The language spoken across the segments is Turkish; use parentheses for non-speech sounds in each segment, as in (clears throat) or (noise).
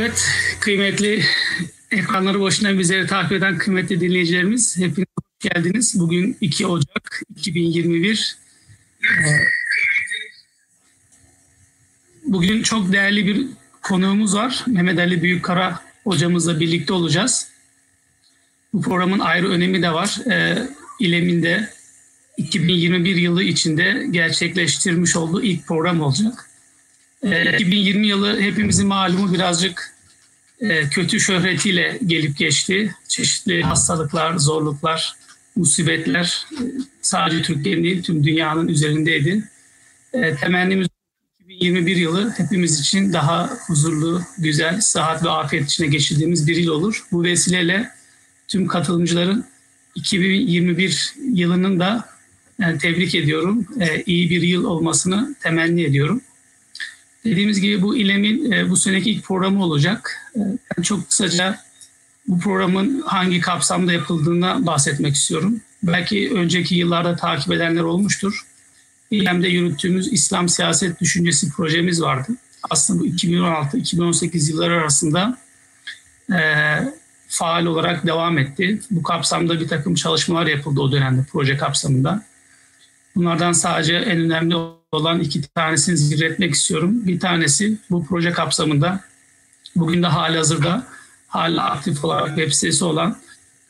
Evet, kıymetli ekranları başından bizleri takip eden kıymetli dinleyicilerimiz hepiniz hoş geldiniz. Bugün 2 Ocak 2021. Ee, bugün çok değerli bir konuğumuz var. Mehmet Ali Büyükkara hocamızla birlikte olacağız. Bu programın ayrı önemi de var. Ee, İLEM'in de 2021 yılı içinde gerçekleştirmiş olduğu ilk program olacak. 2020 ee, yılı hepimizin malumu birazcık kötü şöhretiyle gelip geçti. Çeşitli hastalıklar, zorluklar, musibetler e, sadece Türkiye'nin değil tüm dünyanın üzerindeydi. E, temennimiz 2021 yılı hepimiz için daha huzurlu, güzel, sıhhat ve afiyet içine geçirdiğimiz bir yıl olur. Bu vesileyle tüm katılımcıların 2021 yılının da tebrik ediyorum. iyi bir yıl olmasını temenni ediyorum. Dediğimiz gibi bu İLEM'in e, bu seneki ilk programı olacak. E, ben çok kısaca bu programın hangi kapsamda yapıldığına bahsetmek istiyorum. Belki önceki yıllarda takip edenler olmuştur. İLEM'de yürüttüğümüz İslam siyaset düşüncesi projemiz vardı. Aslında bu 2016-2018 yılları arasında e, faal olarak devam etti. Bu kapsamda bir takım çalışmalar yapıldı o dönemde proje kapsamında. Bunlardan sadece en önemli olan iki tanesini zikretmek istiyorum. Bir tanesi bu proje kapsamında bugün de hali hazırda hala aktif olarak web sitesi olan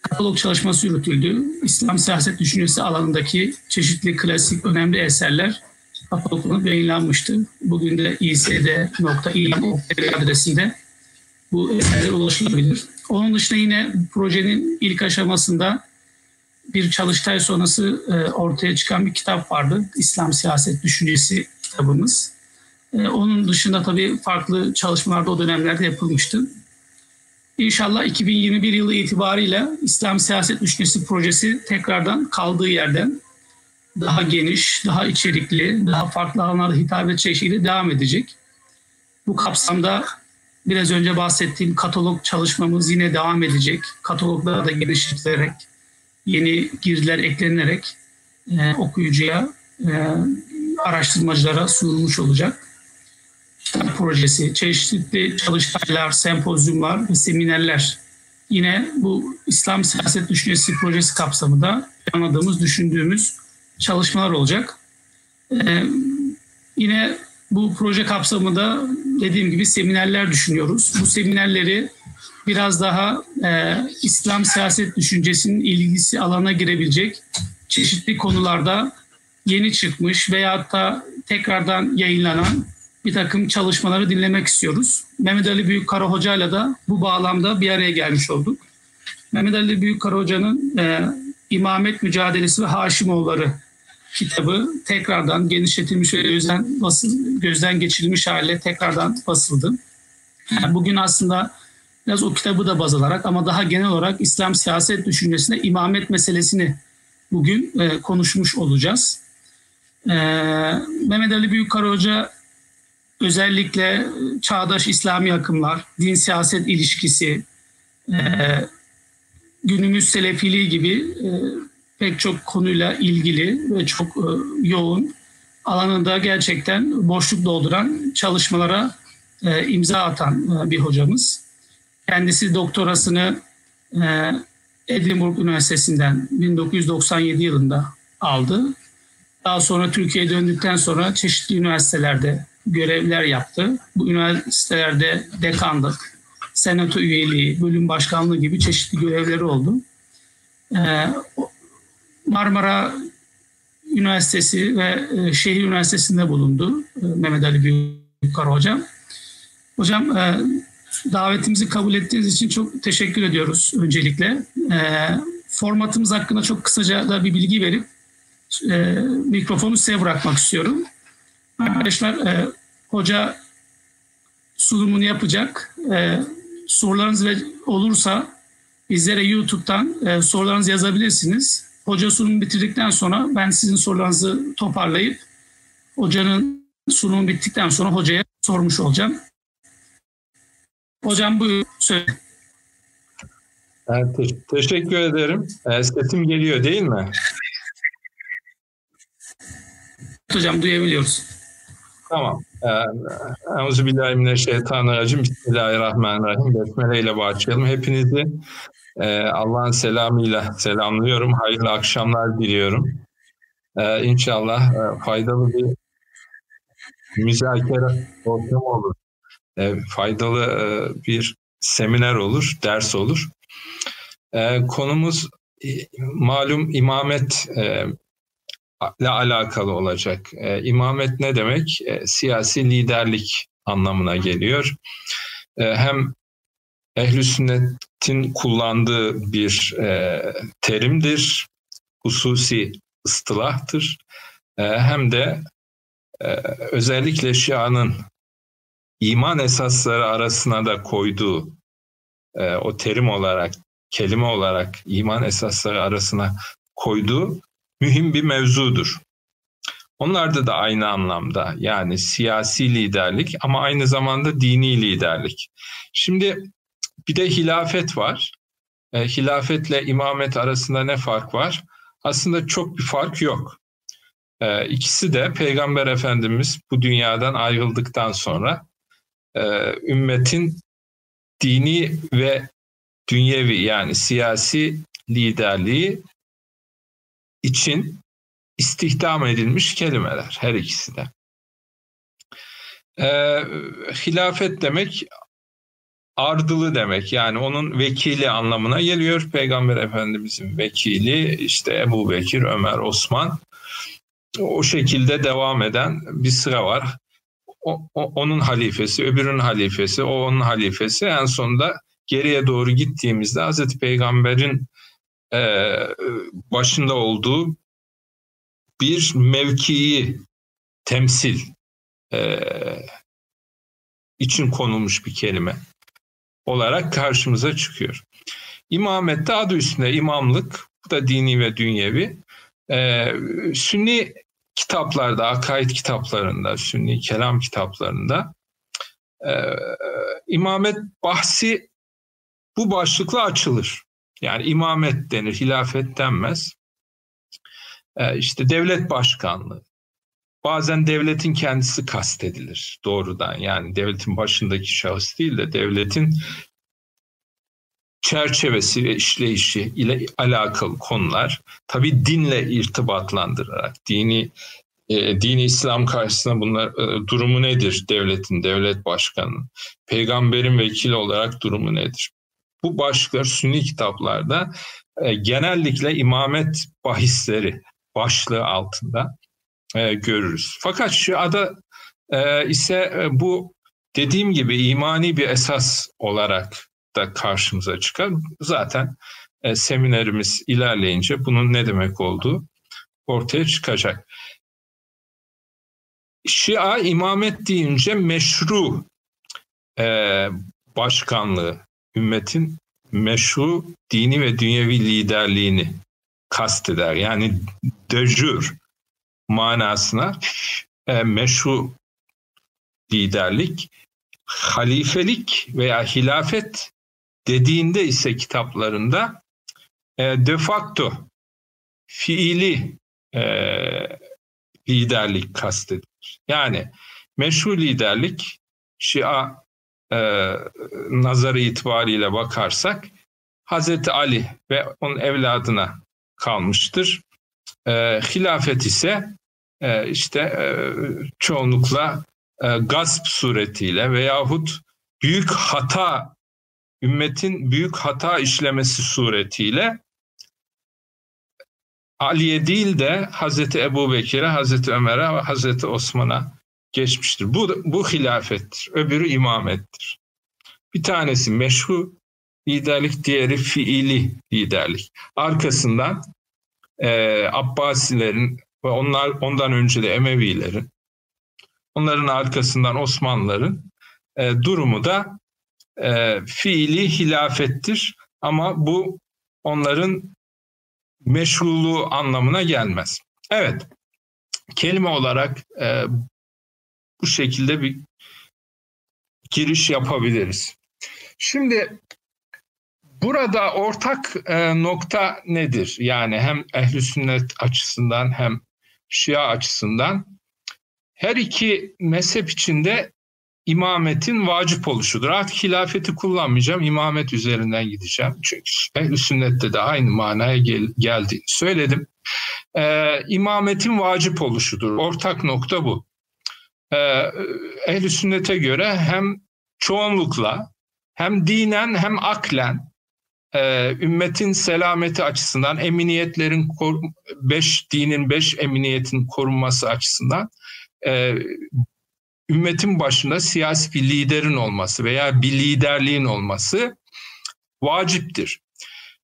katalog çalışması yürütüldü. İslam siyaset düşüncesi alanındaki çeşitli klasik önemli eserler katalogunu yayınlanmıştı. Bugün de isd.il adresinde bu eserler ulaşılabilir. Onun dışında yine projenin ilk aşamasında bir çalıştay sonrası e, ortaya çıkan bir kitap vardı. İslam Siyaset Düşüncesi kitabımız. E, onun dışında tabii farklı çalışmalar da o dönemlerde yapılmıştı. İnşallah 2021 yılı itibariyle İslam Siyaset Düşüncesi projesi tekrardan kaldığı yerden daha geniş, daha içerikli, daha farklı alanlarda hitap edecek şekilde devam edecek. Bu kapsamda biraz önce bahsettiğim katalog çalışmamız yine devam edecek. Katalogları da genişletilerek, yeni girdiler eklenerek e, okuyucuya, e, araştırmacılara sunulmuş olacak. Kitap projesi, çeşitli çalıştaylar, sempozyumlar ve seminerler yine bu İslam siyaset düşüncesi projesi kapsamında anladığımız, düşündüğümüz çalışmalar olacak. Ee, yine bu proje kapsamında dediğim gibi seminerler düşünüyoruz. Bu seminerleri biraz daha e, İslam siyaset düşüncesinin ilgisi alana girebilecek çeşitli konularda yeni çıkmış veyahut da tekrardan yayınlanan bir takım çalışmaları dinlemek istiyoruz. Mehmet Ali Büyükkara Hoca ile de bu bağlamda bir araya gelmiş olduk. Mehmet Ali Büyükkara Hoca'nın e, İmamet Mücadelesi ve Haşimoğulları kitabı tekrardan genişletilmiş ve gözden, basıl, gözden geçirilmiş hale tekrardan basıldı. Yani bugün aslında biraz o kitabı da baz alarak ama daha genel olarak İslam siyaset düşüncesinde imamet meselesini bugün e, konuşmuş olacağız. E, Mehmet Ali Büyükkara Hoca özellikle çağdaş İslami akımlar, din siyaset ilişkisi, e, günümüz selefiliği gibi e, pek çok konuyla ilgili ve çok e, yoğun alanında gerçekten boşluk dolduran çalışmalara e, imza atan e, bir hocamız. Kendisi doktorasını e, Edinburgh Üniversitesi'nden 1997 yılında aldı. Daha sonra Türkiye'ye döndükten sonra çeşitli üniversitelerde görevler yaptı. Bu üniversitelerde dekanlık, senato üyeliği, bölüm başkanlığı gibi çeşitli görevleri oldu. Ee, Marmara Üniversitesi ve e, Şehir Üniversitesi'nde bulundu e, Mehmet Ali Büyükkara Hocam. Hocam e, davetimizi kabul ettiğiniz için çok teşekkür ediyoruz öncelikle. Formatımız hakkında çok kısaca da bir bilgi verip mikrofonu size bırakmak istiyorum. Arkadaşlar hoca sunumunu yapacak. Sorularınız olursa bizlere YouTube'dan sorularınızı yazabilirsiniz. Hoca sunum bitirdikten sonra ben sizin sorularınızı toparlayıp hocanın sunumu bittikten sonra hocaya sormuş olacağım. Hocam buyurun söyle. Evet, te- teşekkür ederim. E, sesim geliyor değil mi? Hocam duyabiliyoruz. Tamam. Euzubillahimineşşeytanirracim. Bismillahirrahmanirrahim. Besmele ile başlayalım. Hepinizi e, Allah'ın selamıyla selamlıyorum. Hayırlı akşamlar diliyorum. E, inşallah e, faydalı bir müzakere ortamı olur. E, faydalı e, bir seminer olur, ders olur. E, konumuz malum imamet ile alakalı olacak. E, imamet ne demek? Siyasi liderlik anlamına geliyor. Hem ehl sünnetin kullandığı bir terimdir, hususi ıstılahtır. E, hem de özellikle Şia'nın iman esasları arasına da koyduğu e, o terim olarak, kelime olarak iman esasları arasına koyduğu mühim bir mevzudur. Onlarda da aynı anlamda yani siyasi liderlik ama aynı zamanda dini liderlik. Şimdi bir de hilafet var. E, hilafetle imamet arasında ne fark var? Aslında çok bir fark yok. E, ikisi de Peygamber Efendimiz bu dünyadan ayrıldıktan sonra e, ümmetin dini ve dünyevi yani siyasi liderliği için istihdam edilmiş kelimeler her ikisi de. Ee, hilafet demek ardılı demek yani onun vekili anlamına geliyor. Peygamber Efendimizin vekili işte Ebu Bekir, Ömer, Osman o şekilde devam eden bir sıra var. O, o, onun halifesi, öbürünün halifesi, o onun halifesi. En sonunda geriye doğru gittiğimizde Hazreti Peygamber'in e, başında olduğu bir mevkiyi temsil e, için konulmuş bir kelime olarak karşımıza çıkıyor. İmamette adı üstünde imamlık, bu da dini ve dünyevi. Ee, sünni kitaplarda, akaid kitaplarında, sünni kelam kitaplarında e, imamet bahsi bu başlıkla açılır. Yani imamet denir, hilafet denmez. Ee, işte devlet başkanlığı. Bazen devletin kendisi kastedilir doğrudan. Yani devletin başındaki şahıs değil de devletin çerçevesi ve işleyişi ile alakalı konular tabi dinle irtibatlandırarak dini e, dini İslam karşısında bunlar e, durumu nedir devletin devlet başkanının peygamberin vekili olarak durumu nedir bu başlıklar sünni kitaplarda e, genellikle imamet bahisleri başlığı altında e, görürüz. Fakat şu ada e, ise e, bu dediğim gibi imani bir esas olarak da karşımıza çıkar. Zaten e, seminerimiz ilerleyince bunun ne demek olduğu ortaya çıkacak. Şia imamet deyince meşru e, başkanlığı, ümmetin meşru dini ve dünyevi liderliğini kasteder. Yani döjür manasına e, meşru liderlik, halifelik veya hilafet dediğinde ise kitaplarında e, de facto fiili e, liderlik kastedilir. Yani meşru liderlik Şia e, nazarı itibariyle bakarsak Hazreti Ali ve onun evladına kalmıştır. E, hilafet ise e, işte e, çoğunlukla e, gasp suretiyle veyahut büyük hata, ümmetin büyük hata işlemesi suretiyle Ali'ye değil de Hazreti Ebu Bekir'e, Hazreti Ömer'e ve Hazreti Osman'a geçmiştir. Bu, bu hilafettir. Öbürü imamettir. Bir tanesi meşru liderlik, diğeri fiili liderlik. Arkasından e, Abbasilerin ve onlar ondan önce de Emevilerin, onların arkasından Osmanlıların e, durumu da e, fiili hilafettir. Ama bu onların meşruluğu anlamına gelmez. Evet, kelime olarak e, bu şekilde bir giriş yapabiliriz. Şimdi Burada ortak e, nokta nedir? Yani hem ehli sünnet açısından hem Şia açısından her iki mezhep içinde imametin vacip oluşudur. Artık hilafeti kullanmayacağım, imamet üzerinden gideceğim. Çünkü ehl sünnette de aynı manaya gel, geldiğini söyledim. Ee, imametin vacip oluşudur. Ortak nokta bu. Ee, ehl sünnete göre hem çoğunlukla hem dinen hem aklen e, ümmetin selameti açısından eminiyetlerin beş dinin beş eminiyetin korunması açısından e, ümmetin başında siyasi bir liderin olması veya bir liderliğin olması vaciptir.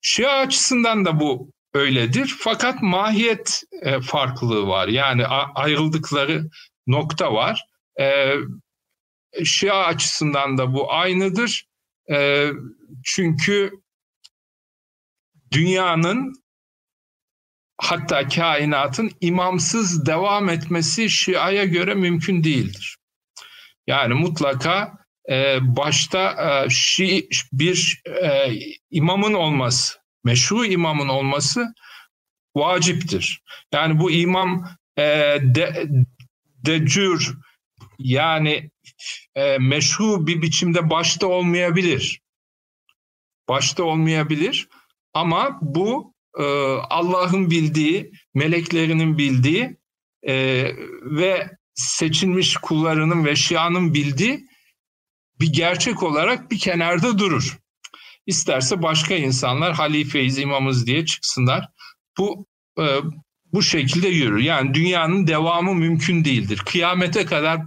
Şia açısından da bu öyledir. Fakat mahiyet e, farklılığı var. Yani ayrıldıkları nokta var. E, Şia açısından da bu aynıdır. E, çünkü dünyanın hatta kainatın imamsız devam etmesi Şia'ya göre mümkün değildir. Yani mutlaka e, başta e, Şii bir e, imamın olması, meşru imamın olması vaciptir. Yani bu imam e, de, decür yani e, meşru bir biçimde başta olmayabilir. Başta olmayabilir ama bu e, Allah'ın bildiği, meleklerinin bildiği e, ve seçilmiş kullarının ve şianın bildiği bir gerçek olarak bir kenarda durur. İsterse başka insanlar halifeyiz, imamız diye çıksınlar. Bu e, bu şekilde yürür. Yani dünyanın devamı mümkün değildir. Kıyamete kadar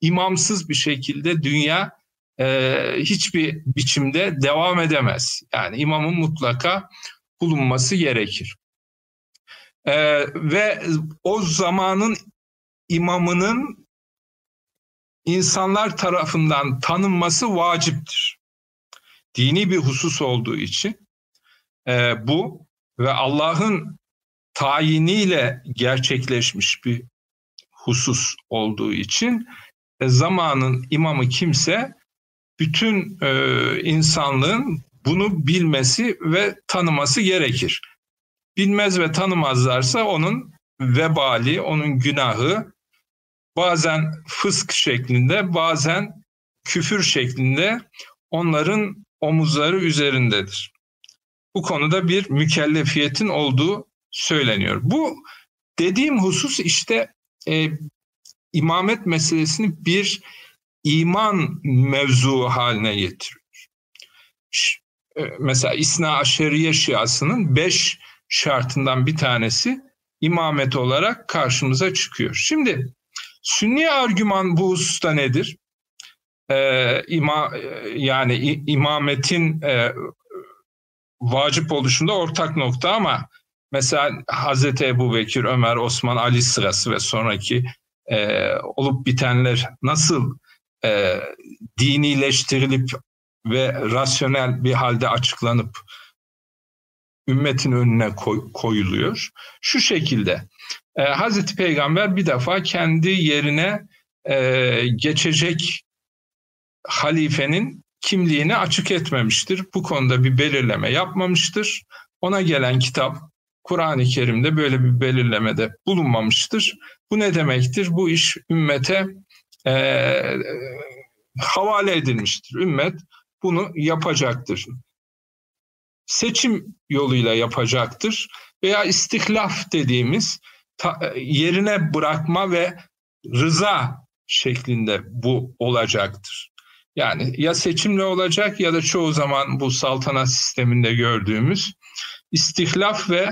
imamsız bir şekilde dünya e, hiçbir biçimde devam edemez. Yani imamın mutlaka bulunması gerekir. E, ve o zamanın imamının insanlar tarafından tanınması vaciptir. Dini bir husus olduğu için e, bu ve Allah'ın tayiniyle gerçekleşmiş bir husus olduğu için e, zamanın imamı kimse bütün e, insanlığın bunu bilmesi ve tanıması gerekir. Bilmez ve tanımazlarsa onun vebali, onun günahı bazen fısk şeklinde, bazen küfür şeklinde onların omuzları üzerindedir. Bu konuda bir mükellefiyetin olduğu söyleniyor. Bu dediğim husus işte e, imamet meselesini bir iman mevzu haline getiriyor. E, mesela İsna Aşeriye Şiasının beş şartından bir tanesi imamet olarak karşımıza çıkıyor. Şimdi Sünni argüman bu hususta nedir? Ee, ima, yani imametin e, vacip oluşunda ortak nokta ama mesela Hazreti Ebu Bekir, Ömer, Osman, Ali sırası ve sonraki e, olup bitenler nasıl e, dinileştirilip ve rasyonel bir halde açıklanıp ümmetin önüne koy, koyuluyor. Şu şekilde e, Hazreti Peygamber bir defa kendi yerine e, geçecek halifenin kimliğini açık etmemiştir. Bu konuda bir belirleme yapmamıştır. Ona gelen kitap Kur'an-ı Kerim'de böyle bir belirlemede bulunmamıştır. Bu ne demektir? Bu iş ümmete e, havale edilmiştir. Ümmet bunu yapacaktır. Seçim yoluyla yapacaktır veya istihlaf dediğimiz ta, yerine bırakma ve rıza şeklinde bu olacaktır. Yani ya seçimle olacak ya da çoğu zaman bu saltanat sisteminde gördüğümüz istihlaf ve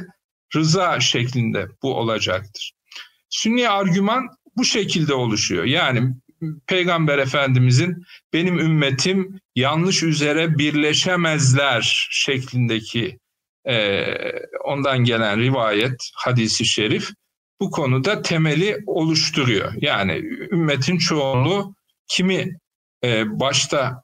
rıza şeklinde bu olacaktır. Sünni argüman bu şekilde oluşuyor. Yani Peygamber Efendimizin benim ümmetim yanlış üzere birleşemezler şeklindeki e, ondan gelen rivayet, hadisi şerif bu konuda temeli oluşturuyor. Yani ümmetin çoğunluğu kimi e, başta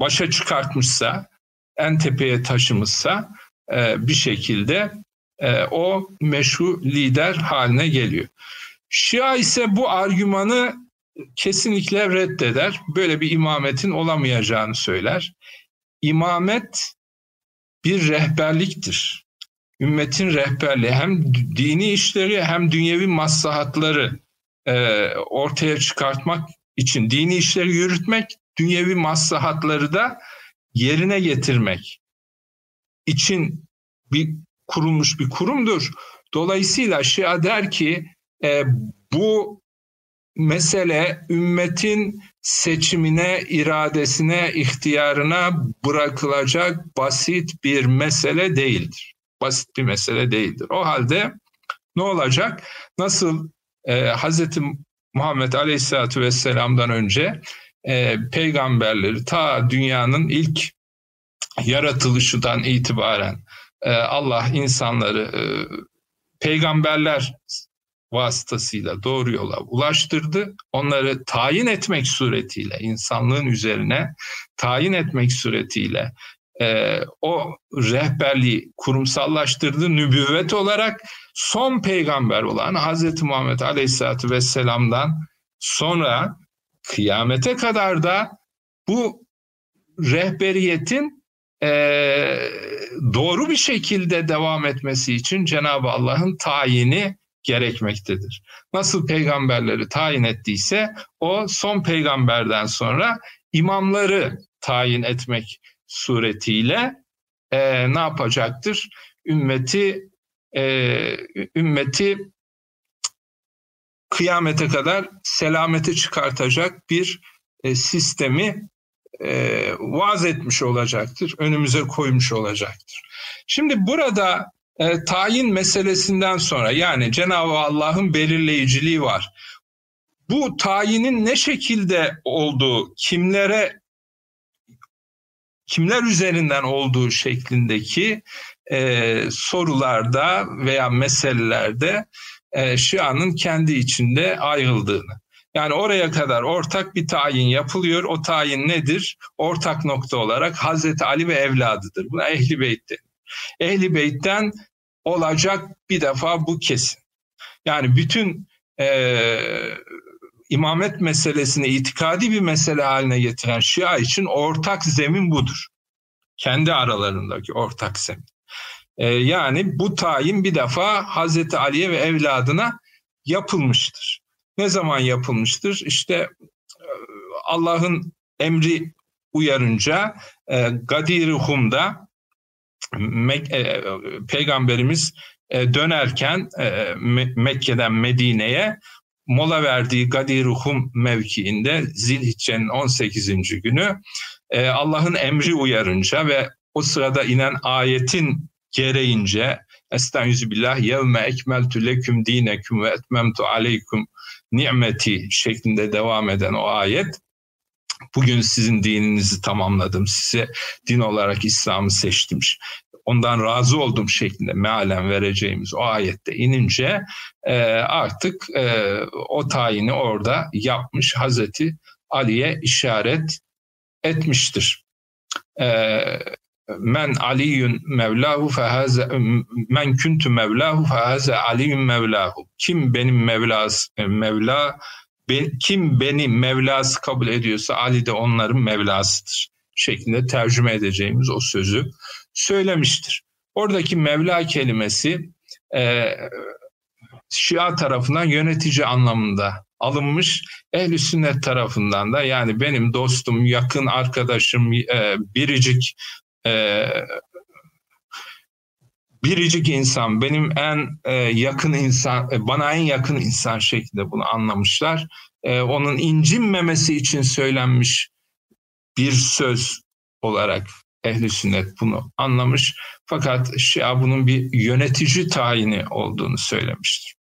başa çıkartmışsa, en tepeye taşımışsa e, bir şekilde e, o meşru lider haline geliyor. Şia ise bu argümanı kesinlikle reddeder. Böyle bir imametin olamayacağını söyler. İmamet bir rehberliktir. Ümmetin rehberliği hem dini işleri hem dünyevi maslahatları e, ortaya çıkartmak için dini işleri yürütmek, dünyevi maslahatları da yerine getirmek için bir kurulmuş bir kurumdur. Dolayısıyla Şia der ki e, bu mesele ümmetin seçimine, iradesine, ihtiyarına bırakılacak basit bir mesele değildir. Basit bir mesele değildir. O halde ne olacak? Nasıl e, Hz. Muhammed Aleyhisselatü Vesselam'dan önce e, peygamberleri ta dünyanın ilk yaratılışından itibaren e, Allah insanları e, peygamberler vasıtasıyla doğru yola ulaştırdı. Onları tayin etmek suretiyle, insanlığın üzerine tayin etmek suretiyle e, o rehberliği kurumsallaştırdı. Nübüvvet olarak son peygamber olan Hz. Muhammed Aleyhisselatü Vesselam'dan sonra kıyamete kadar da bu rehberiyetin e, doğru bir şekilde devam etmesi için Cenab-ı Allah'ın tayini gerekmektedir. Nasıl peygamberleri tayin ettiyse o son peygamberden sonra imamları tayin etmek suretiyle e, ne yapacaktır? Ümmeti e, ümmeti kıyamete kadar selamete çıkartacak bir e, sistemi e, vaaz etmiş olacaktır, önümüze koymuş olacaktır. Şimdi burada e, tayin meselesinden sonra yani Cenab-ı Allah'ın belirleyiciliği var. Bu tayinin ne şekilde olduğu, kimlere kimler üzerinden olduğu şeklindeki e, sorularda veya meselelerde e, Şia'nın kendi içinde ayrıldığını. Yani oraya kadar ortak bir tayin yapılıyor. O tayin nedir? Ortak nokta olarak Hazreti Ali ve evladıdır. Buna Ehli Beyt denir. Ehli Beyt'ten olacak bir defa bu kesin. Yani bütün e, imamet meselesini itikadi bir mesele haline getiren Şia için ortak zemin budur. Kendi aralarındaki ortak zemin. E, yani bu tayin bir defa Hazreti Ali'ye ve evladına yapılmıştır. Ne zaman yapılmıştır? İşte e, Allah'ın emri uyarınca e, Gadir-i Hum'da e, peygamberimiz e, dönerken e, Mekke'den Medine'ye mola verdiği Gadir Hum mevkiinde Zilhicce'nin 18. günü e, Allah'ın emri uyarınca ve o sırada inen ayetin gereğince Estaizu billah yevme ekmeltu leküm dineküm ve etmemtu aleykum nimeti şeklinde devam eden o ayet bugün sizin dininizi tamamladım size din olarak İslam'ı seçtim ondan razı oldum şeklinde mealen vereceğimiz o ayette inince e, artık e, o tayini orada yapmış Hazreti Ali'ye işaret etmiştir. E, men aliyun mevlahu fehaze men kuntu mevlahu fehaze aliyun mevlahu. Kim benim mevlas mevla kim beni mevlası kabul ediyorsa Ali de onların mevlasıdır şeklinde tercüme edeceğimiz o sözü söylemiştir. Oradaki Mevla kelimesi e, Şia tarafından yönetici anlamında alınmış. Ehl-i sünnet tarafından da yani benim dostum, yakın arkadaşım, e, biricik e, biricik insan, benim en e, yakın insan, e, bana en yakın insan şeklinde bunu anlamışlar. E, onun incinmemesi için söylenmiş bir söz olarak ehli sünnet bunu anlamış. Fakat Şia bunun bir yönetici tayini olduğunu söylemiştir.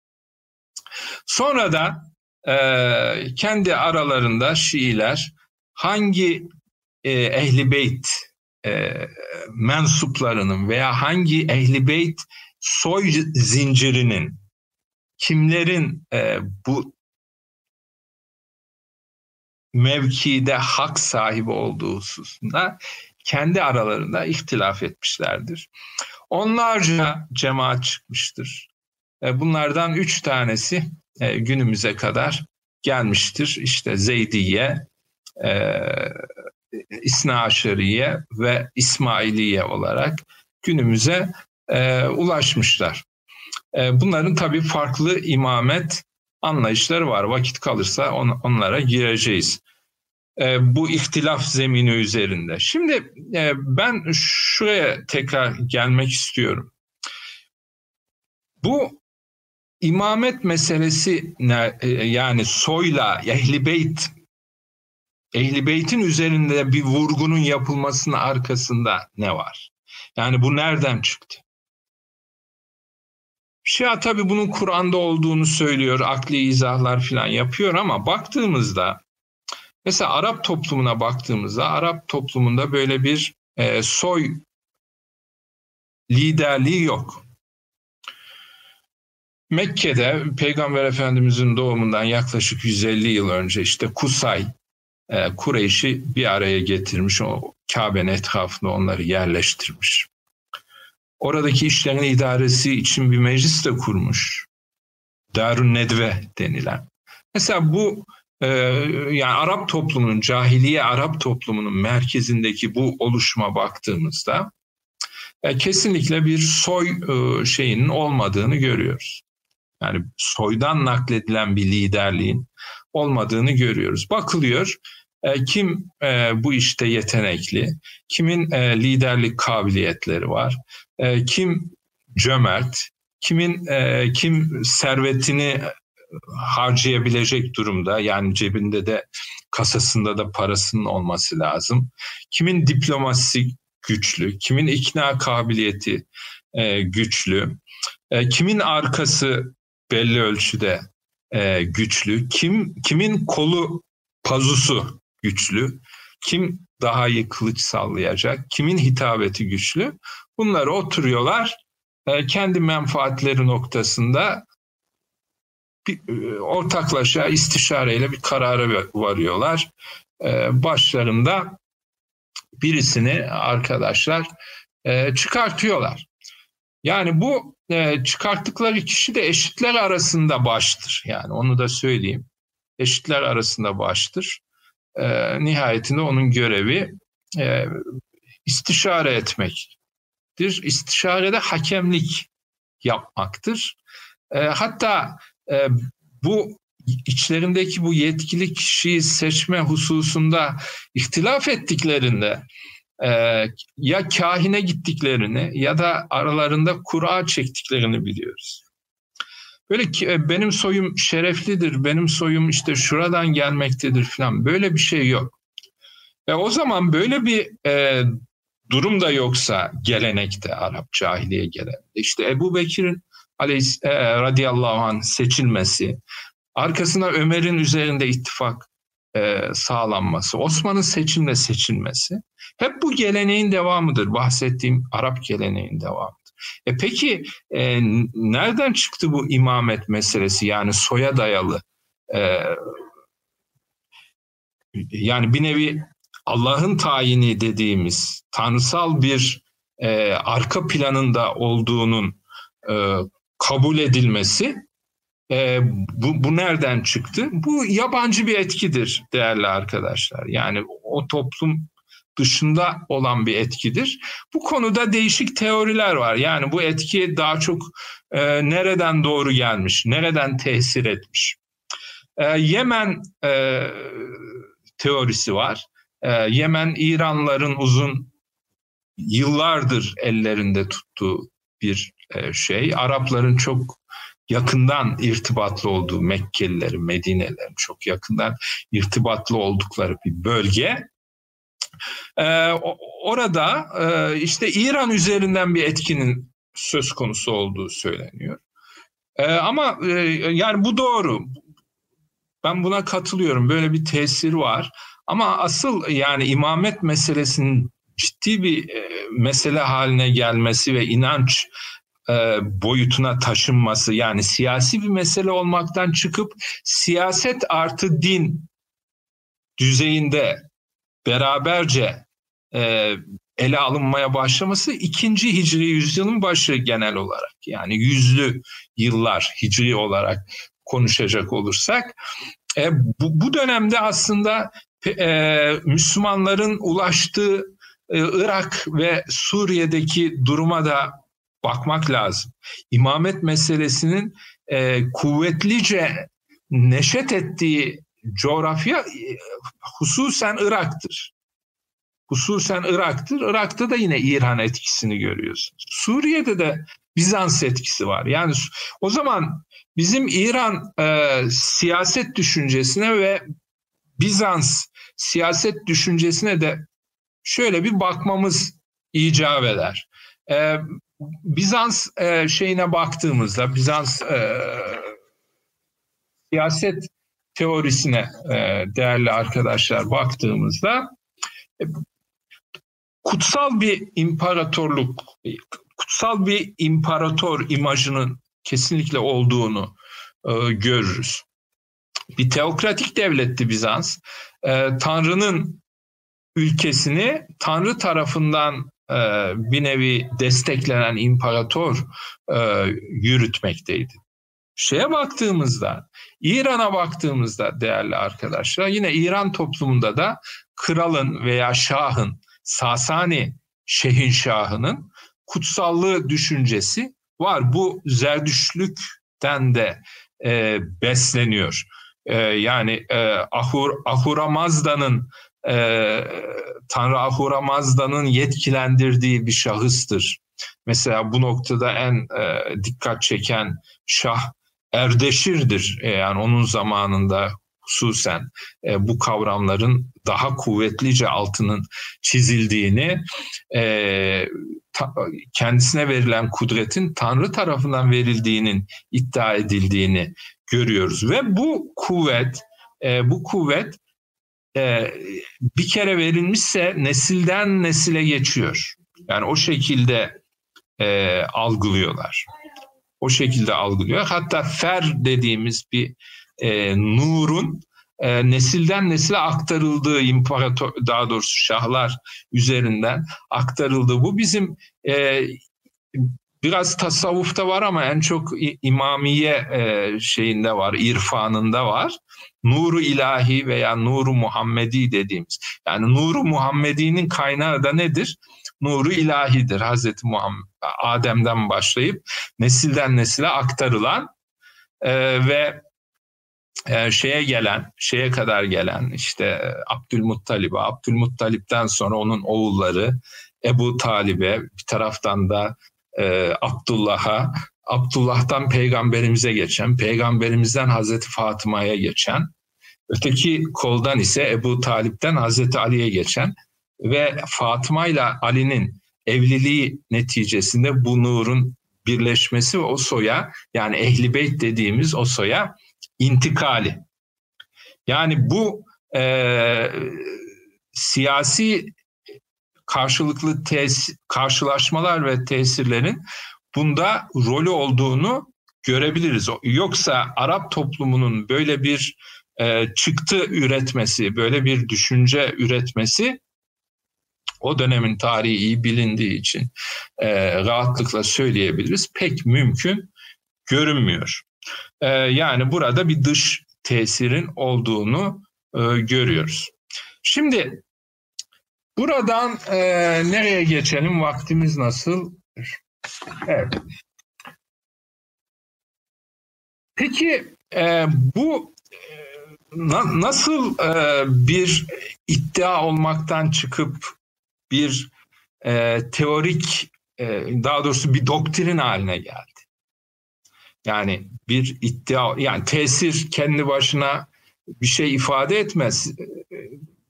Sonra da e, kendi aralarında Şiiler hangi e, ehli beyt e, mensuplarının veya hangi ehli beyt soy zincirinin kimlerin e, bu mevkide hak sahibi olduğu hususunda kendi aralarında ihtilaf etmişlerdir. Onlarca cemaat çıkmıştır. E, bunlardan üç tanesi e, günümüze kadar gelmiştir. İşte Zeydiye, e, İsna Aşeriye ve İsmailiye olarak günümüze ulaşmışlar. Bunların tabii farklı imamet anlayışları var. Vakit kalırsa on, onlara gireceğiz. E, bu ihtilaf zemini üzerinde. Şimdi e, ben şuraya tekrar gelmek istiyorum. Bu imamet meselesi e, yani soyla ehli beyt ehli beytin üzerinde bir vurgunun yapılmasının arkasında ne var? Yani bu nereden çıktı? Şia tabii bunun Kur'an'da olduğunu söylüyor, akli izahlar falan yapıyor ama baktığımızda mesela Arap toplumuna baktığımızda Arap toplumunda böyle bir e, soy liderliği yok. Mekke'de Peygamber Efendimizin doğumundan yaklaşık 150 yıl önce işte Kusay, e, Kureyş'i bir araya getirmiş, o Kabe'nin etrafına onları yerleştirmiş. Oradaki işlerin idaresi için bir meclis de kurmuş. Darun Nedve denilen. Mesela bu e, yani Arap toplumunun, cahiliye Arap toplumunun merkezindeki bu oluşuma baktığımızda e, kesinlikle bir soy e, şeyinin olmadığını görüyoruz. Yani soydan nakledilen bir liderliğin olmadığını görüyoruz. Bakılıyor e, kim e, bu işte yetenekli, kimin e, liderlik kabiliyetleri var, e, kim cömert, kimin e, kim servetini harcayabilecek durumda yani cebinde de kasasında da parasının olması lazım. Kimin diplomasi güçlü, kimin ikna kabiliyeti e, güçlü, e, kimin arkası belli ölçüde e, güçlü, kim kimin kolu pazusu güçlü, kim daha iyi kılıç sallayacak, kimin hitabeti güçlü. Bunları oturuyorlar e, kendi menfaatleri noktasında bir, e, ortaklaşa istişareyle bir karara varıyorlar. E, başlarında birisini arkadaşlar çıkartıyorlar. Yani bu çıkarttıkları kişi de eşitler arasında baştır. Yani onu da söyleyeyim. Eşitler arasında baştır. Nihayetinde onun görevi istişare etmek etmektir. İstişarede hakemlik yapmaktır. E, hatta e, bu içlerindeki bu yetkili kişiyi seçme hususunda ihtilaf ettiklerinde e, ya kahine gittiklerini ya da aralarında kura çektiklerini biliyoruz. Böyle ki e, benim soyum şereflidir, benim soyum işte şuradan gelmektedir falan böyle bir şey yok. Ve o zaman böyle bir e, durum da yoksa gelenekte Arap cahiliye geleneği. İşte Ebu Bekir'in aleyhis, e, radıyallahu anh seçilmesi, arkasına Ömer'in üzerinde ittifak e, sağlanması, Osman'ın seçimle seçilmesi hep bu geleneğin devamıdır. Bahsettiğim Arap geleneğin devamıdır. E peki e, nereden çıktı bu imamet meselesi yani soya dayalı e, yani bir nevi Allah'ın tayini dediğimiz tanrısal bir e, arka planında olduğunun e, kabul edilmesi e, bu, bu nereden çıktı? Bu yabancı bir etkidir değerli arkadaşlar. Yani o toplum dışında olan bir etkidir. Bu konuda değişik teoriler var. Yani bu etki daha çok e, nereden doğru gelmiş, nereden tesir etmiş. E, Yemen e, teorisi var. E, Yemen İranların uzun yıllardır ellerinde tuttuğu bir şey. Arapların çok yakından irtibatlı olduğu Mekkelilerin, Medinelerin çok yakından irtibatlı oldukları bir bölge. Ee, orada e, işte İran üzerinden bir etkinin söz konusu olduğu söyleniyor. Ee, ama e, yani bu doğru. Ben buna katılıyorum. Böyle bir tesir var. Ama asıl yani imamet meselesinin ciddi bir e, mesele haline gelmesi ve inanç e, boyutuna taşınması yani siyasi bir mesele olmaktan çıkıp siyaset artı din düzeyinde beraberce e, ele alınmaya başlaması ikinci hicri yüzyılın başı genel olarak. Yani yüzlü yıllar hicri olarak konuşacak olursak. E, bu, bu dönemde aslında e, Müslümanların ulaştığı e, Irak ve Suriye'deki duruma da bakmak lazım. İmamet meselesinin e, kuvvetlice neşet ettiği coğrafya e, hususen Irak'tır. Hususen Irak'tır. Irak'ta da yine İran etkisini görüyorsunuz. Suriye'de de Bizans etkisi var. Yani o zaman bizim İran e, siyaset düşüncesine ve Bizans siyaset düşüncesine de şöyle bir bakmamız icap eder. E, Bizans e, şeyine baktığımızda, Bizans e, siyaset teorisine e, değerli arkadaşlar baktığımızda e, kutsal bir imparatorluk, kutsal bir imparator imajının kesinlikle olduğunu e, görürüz. Bir teokratik devletti Bizans. E, Tanrı'nın ülkesini Tanrı tarafından bir nevi desteklenen imparator e, yürütmekteydi. Şeye baktığımızda, İran'a baktığımızda değerli arkadaşlar, yine İran toplumunda da kralın veya şahın, Sasani şehinşahının kutsallığı düşüncesi var. Bu zerdüşlükten de e, besleniyor. E, yani e, Ahur, Ahura Mazda'nın e, Tanrı Ahura Mazda'nın yetkilendirdiği bir şahıstır. Mesela bu noktada en e, dikkat çeken şah Erdeşir'dir. E, yani onun zamanında hususen e, bu kavramların daha kuvvetlice altının çizildiğini, e, ta, kendisine verilen kudretin Tanrı tarafından verildiğinin iddia edildiğini görüyoruz. Ve bu kuvvet, e, bu kuvvet e, bir kere verilmişse nesilden nesile geçiyor. Yani o şekilde e, algılıyorlar. O şekilde algılıyor. Hatta fer dediğimiz bir e, nurun e, nesilden nesile aktarıldığı imparator daha doğrusu şahlar üzerinden aktarıldığı bu bizim e, biraz tasavvufta var ama en çok imamiye e, şeyinde var, irfanında var. Nuru ilahi veya nuru Muhammedi dediğimiz. Yani nuru Muhammedi'nin kaynağı da nedir? Nuru ilahidir. Hazreti Muhammed Adem'den başlayıp nesilden nesile aktarılan e, ve e, şeye gelen, şeye kadar gelen işte Abdülmuttalib'e, Abdülmuttalip'ten sonra onun oğulları Ebu Talib'e, bir taraftan da e, Abdullah'a, Abdullah'tan peygamberimize geçen, peygamberimizden Hazreti Fatıma'ya geçen, öteki koldan ise Ebu Talip'ten Hazreti Ali'ye geçen ve Fatıma ile Ali'nin evliliği neticesinde bu nurun birleşmesi ve o soya yani Ehli Beyt dediğimiz o soya intikali. Yani bu e, siyasi karşılıklı tes karşılaşmalar ve tesirlerin bunda rolü olduğunu görebiliriz. Yoksa Arap toplumunun böyle bir e, çıktı üretmesi, böyle bir düşünce üretmesi o dönemin tarihi iyi bilindiği için e, rahatlıkla söyleyebiliriz. Pek mümkün görünmüyor. E, yani burada bir dış tesirin olduğunu e, görüyoruz. Şimdi buradan e, nereye geçelim? Vaktimiz nasıl? Evet. Peki e, bu e, na, nasıl e, bir iddia olmaktan çıkıp bir e, teorik e, daha doğrusu bir doktrin haline geldi. Yani bir iddia yani tesir kendi başına bir şey ifade etmez.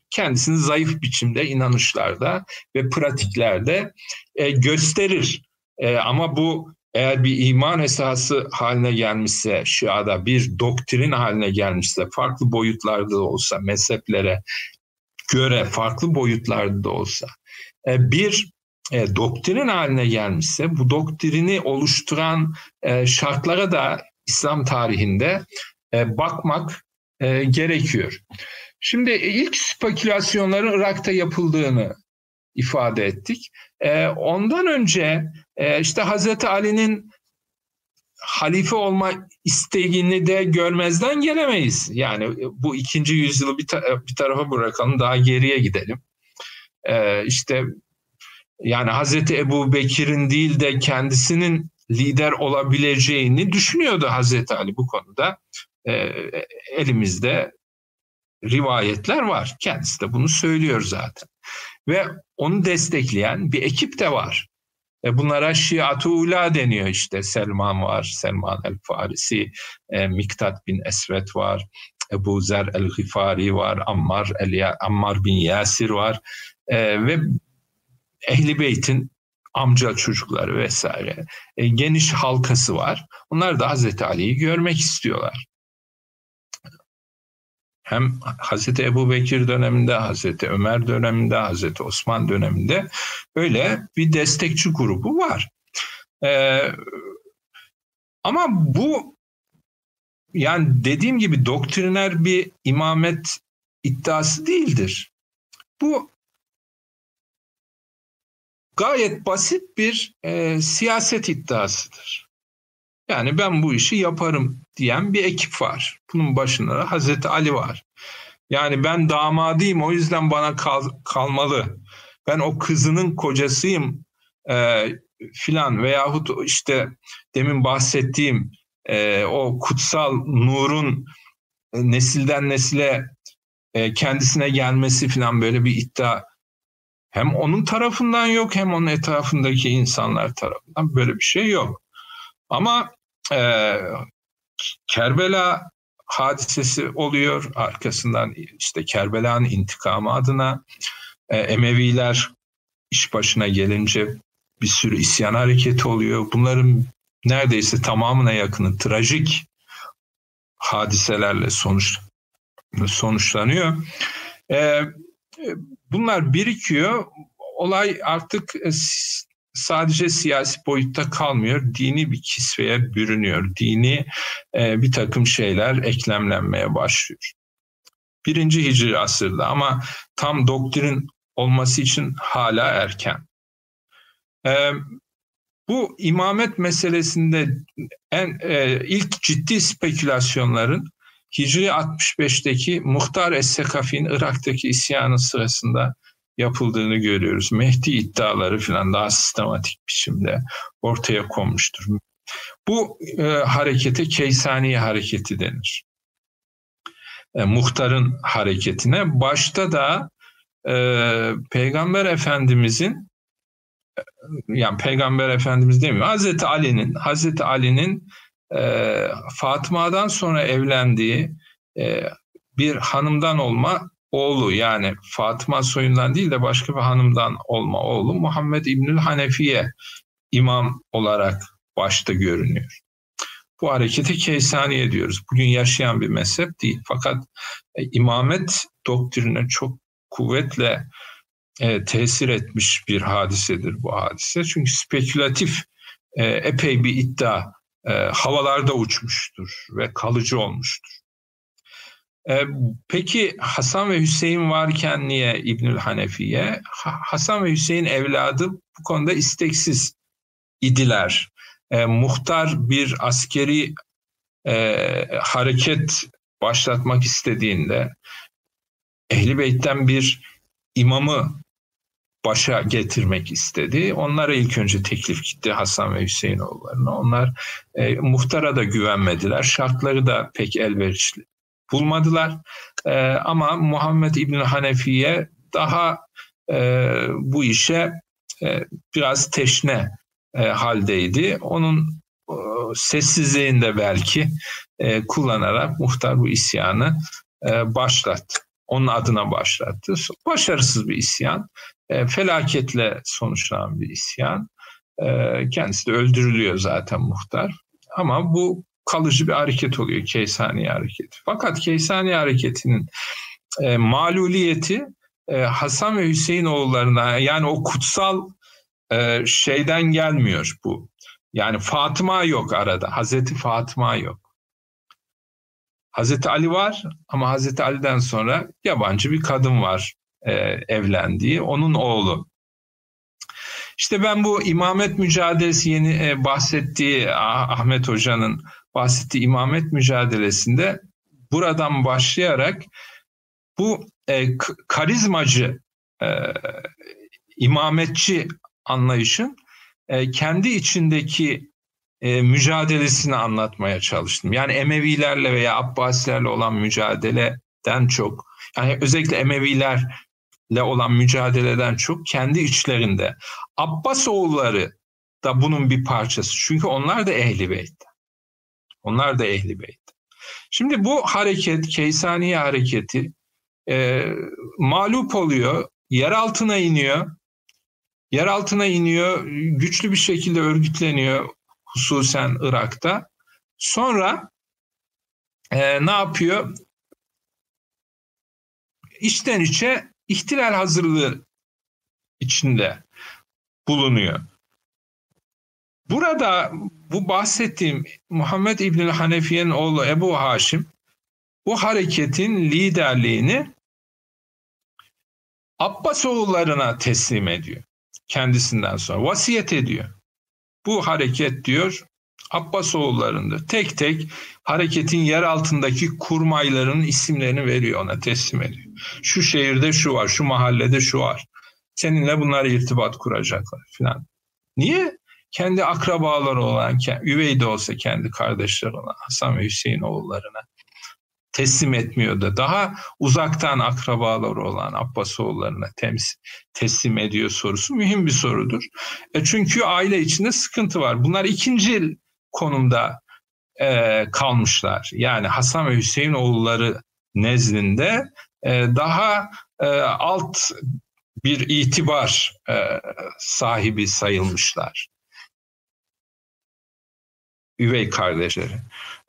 Kendisini zayıf biçimde inanışlarda ve pratiklerde e, gösterir. E, ama bu eğer bir iman esası haline gelmişse, şiada bir doktrin haline gelmişse, farklı boyutlarda da olsa, mezheplere göre farklı boyutlarda da olsa, e, bir e, doktrin haline gelmişse bu doktrini oluşturan e, şartlara da İslam tarihinde e, bakmak e, gerekiyor. Şimdi ilk spekülasyonların Irak'ta yapıldığını ifade ettik. E, ondan önce e, işte Hazreti Ali'nin halife olma isteğini de görmezden gelemeyiz. Yani bu ikinci yüzyılı bir, ta- bir tarafa bırakalım daha geriye gidelim. E, işte yani Hazreti Ebu Bekir'in değil de kendisinin lider olabileceğini düşünüyordu Hazreti Ali bu konuda. e, elimizde rivayetler var. Kendisi de bunu söylüyor zaten. Ve onu destekleyen bir ekip de var. E bunlara Şiat-ı Ula deniyor işte. Selman var, Selman el-Farisi, e, Miktat bin Esvet var, Ebu Zer el-Gifari var, Ammar, el Ammar bin Yasir var e, ve Ehli Beyt'in amca çocukları vesaire e, geniş halkası var. Onlar da Hazreti Ali'yi görmek istiyorlar. Hem Hazreti Ebu Bekir döneminde, Hazreti Ömer döneminde, Hazreti Osman döneminde öyle bir destekçi grubu var. Ee, ama bu yani dediğim gibi doktriner bir imamet iddiası değildir. Bu gayet basit bir e, siyaset iddiasıdır. Yani ben bu işi yaparım diyen bir ekip var. Bunun başında da Hazreti Ali var. Yani ben damadıyım o yüzden bana kal, kalmalı. Ben o kızının kocasıyım e, filan veyahut işte demin bahsettiğim e, o kutsal nurun e, nesilden nesile e, kendisine gelmesi filan böyle bir iddia hem onun tarafından yok hem onun etrafındaki insanlar tarafından böyle bir şey yok. Ama e, Kerbela hadisesi oluyor. Arkasından işte Kerbela'nın intikamı adına e, Emeviler iş başına gelince bir sürü isyan hareketi oluyor. Bunların neredeyse tamamına yakını trajik hadiselerle sonuç sonuçlanıyor. E, bunlar birikiyor. Olay artık e, sadece siyasi boyutta kalmıyor. Dini bir kisveye bürünüyor. Dini e, bir takım şeyler eklemlenmeye başlıyor. Birinci Hicri asırda ama tam doktrin olması için hala erken. E, bu imamet meselesinde en e, ilk ciddi spekülasyonların Hicri 65'teki Muhtar Es-Sekafi'nin Irak'taki isyanı sırasında yapıldığını görüyoruz. Mehdi iddiaları falan daha sistematik biçimde ortaya konmuştur. Bu e, harekete Keysaniye hareketi denir. E, muhtarın hareketine başta da e, Peygamber Efendimizin e, yani Peygamber Efendimiz demiyor. Hazreti Ali'nin Hazreti Ali'nin e, Fatıma'dan sonra evlendiği e, bir hanımdan olma oğlu yani Fatıma soyundan değil de başka bir hanımdan olma oğlu Muhammed İbnül Hanefiye imam olarak başta görünüyor. Bu hareketi Keysaniye diyoruz. Bugün yaşayan bir mezhep değil. Fakat e, imamet doktrine çok kuvvetle e, tesir etmiş bir hadisedir bu hadise. Çünkü spekülatif e, epey bir iddia e, havalarda uçmuştur ve kalıcı olmuştur. E, peki Hasan ve Hüseyin varken niye İbnül Hanefiye? Ha, Hasan ve Hüseyin evladı bu konuda isteksiz idiler. E, muhtar bir askeri e, hareket başlatmak istediğinde Ehli Beyt'ten bir imamı başa getirmek istedi. Onlara ilk önce teklif gitti Hasan ve Hüseyin oğullarına. Onlar e, muhtara da güvenmediler. Şartları da pek elverişli bulmadılar. E, ama Muhammed İbn Hanefi'ye daha e, bu işe e, biraz teşne e, haldeydi. Onun e, sessizliğinde belki e, kullanarak muhtar bu isyanı e, başlattı. Onun adına başlattı. Başarısız bir isyan, e, felaketle sonuçlanan bir isyan. E, kendisi de öldürülüyor zaten muhtar. Ama bu kalıcı bir hareket oluyor Keysani hareketi. Fakat Keysani hareketinin e, maluliyeti e, Hasan ve Hüseyin oğullarına yani o kutsal e, şeyden gelmiyor bu. Yani Fatıma yok arada. Hazreti Fatıma yok. Hazreti Ali var ama Hazreti Ali'den sonra yabancı bir kadın var e, evlendiği. Onun oğlu. İşte ben bu imamet mücadelesi yeni e, bahsettiği Ahmet Hoca'nın bahsettiği imamet mücadelesinde buradan başlayarak bu e, karizmacı e, imametçi anlayışın e, kendi içindeki e, mücadelesini anlatmaya çalıştım. Yani Emevilerle veya Abbasilerle olan mücadeleden çok, yani özellikle Emevilerle olan mücadeleden çok kendi içlerinde. Abbas oğulları da bunun bir parçası. Çünkü onlar da ehli beyt. Onlar da ehli beyt. Şimdi bu hareket, Keysaniye hareketi e, mağlup oluyor, yer altına iniyor. Yer altına iniyor, güçlü bir şekilde örgütleniyor hususen Irak'ta. Sonra e, ne yapıyor? İçten içe ihtilal hazırlığı içinde bulunuyor. Burada bu bahsettiğim Muhammed İbni Hanefiye'nin oğlu Ebu Haşim bu hareketin liderliğini Abbas oğullarına teslim ediyor. Kendisinden sonra vasiyet ediyor. Bu hareket diyor Abbas oğullarındır. Tek tek hareketin yer altındaki kurmayların isimlerini veriyor ona teslim ediyor. Şu şehirde şu var, şu mahallede şu var. Seninle bunlar irtibat kuracaklar filan. Niye? Kendi akrabaları olan, üvey de olsa kendi kardeşleri olan Hasan ve Hüseyin oğullarına teslim etmiyordu. Daha uzaktan akrabaları olan Abbasoğullarına tems teslim ediyor sorusu mühim bir sorudur. E çünkü aile içinde sıkıntı var. Bunlar ikinci konumda e, kalmışlar. Yani Hasan ve Hüseyin oğulları nezdinde e, daha e, alt bir itibar e, sahibi sayılmışlar. Üvey kardeşleri.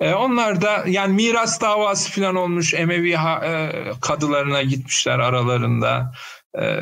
E, onlar da yani miras davası falan olmuş. Emevi e, kadılarına gitmişler aralarında. E,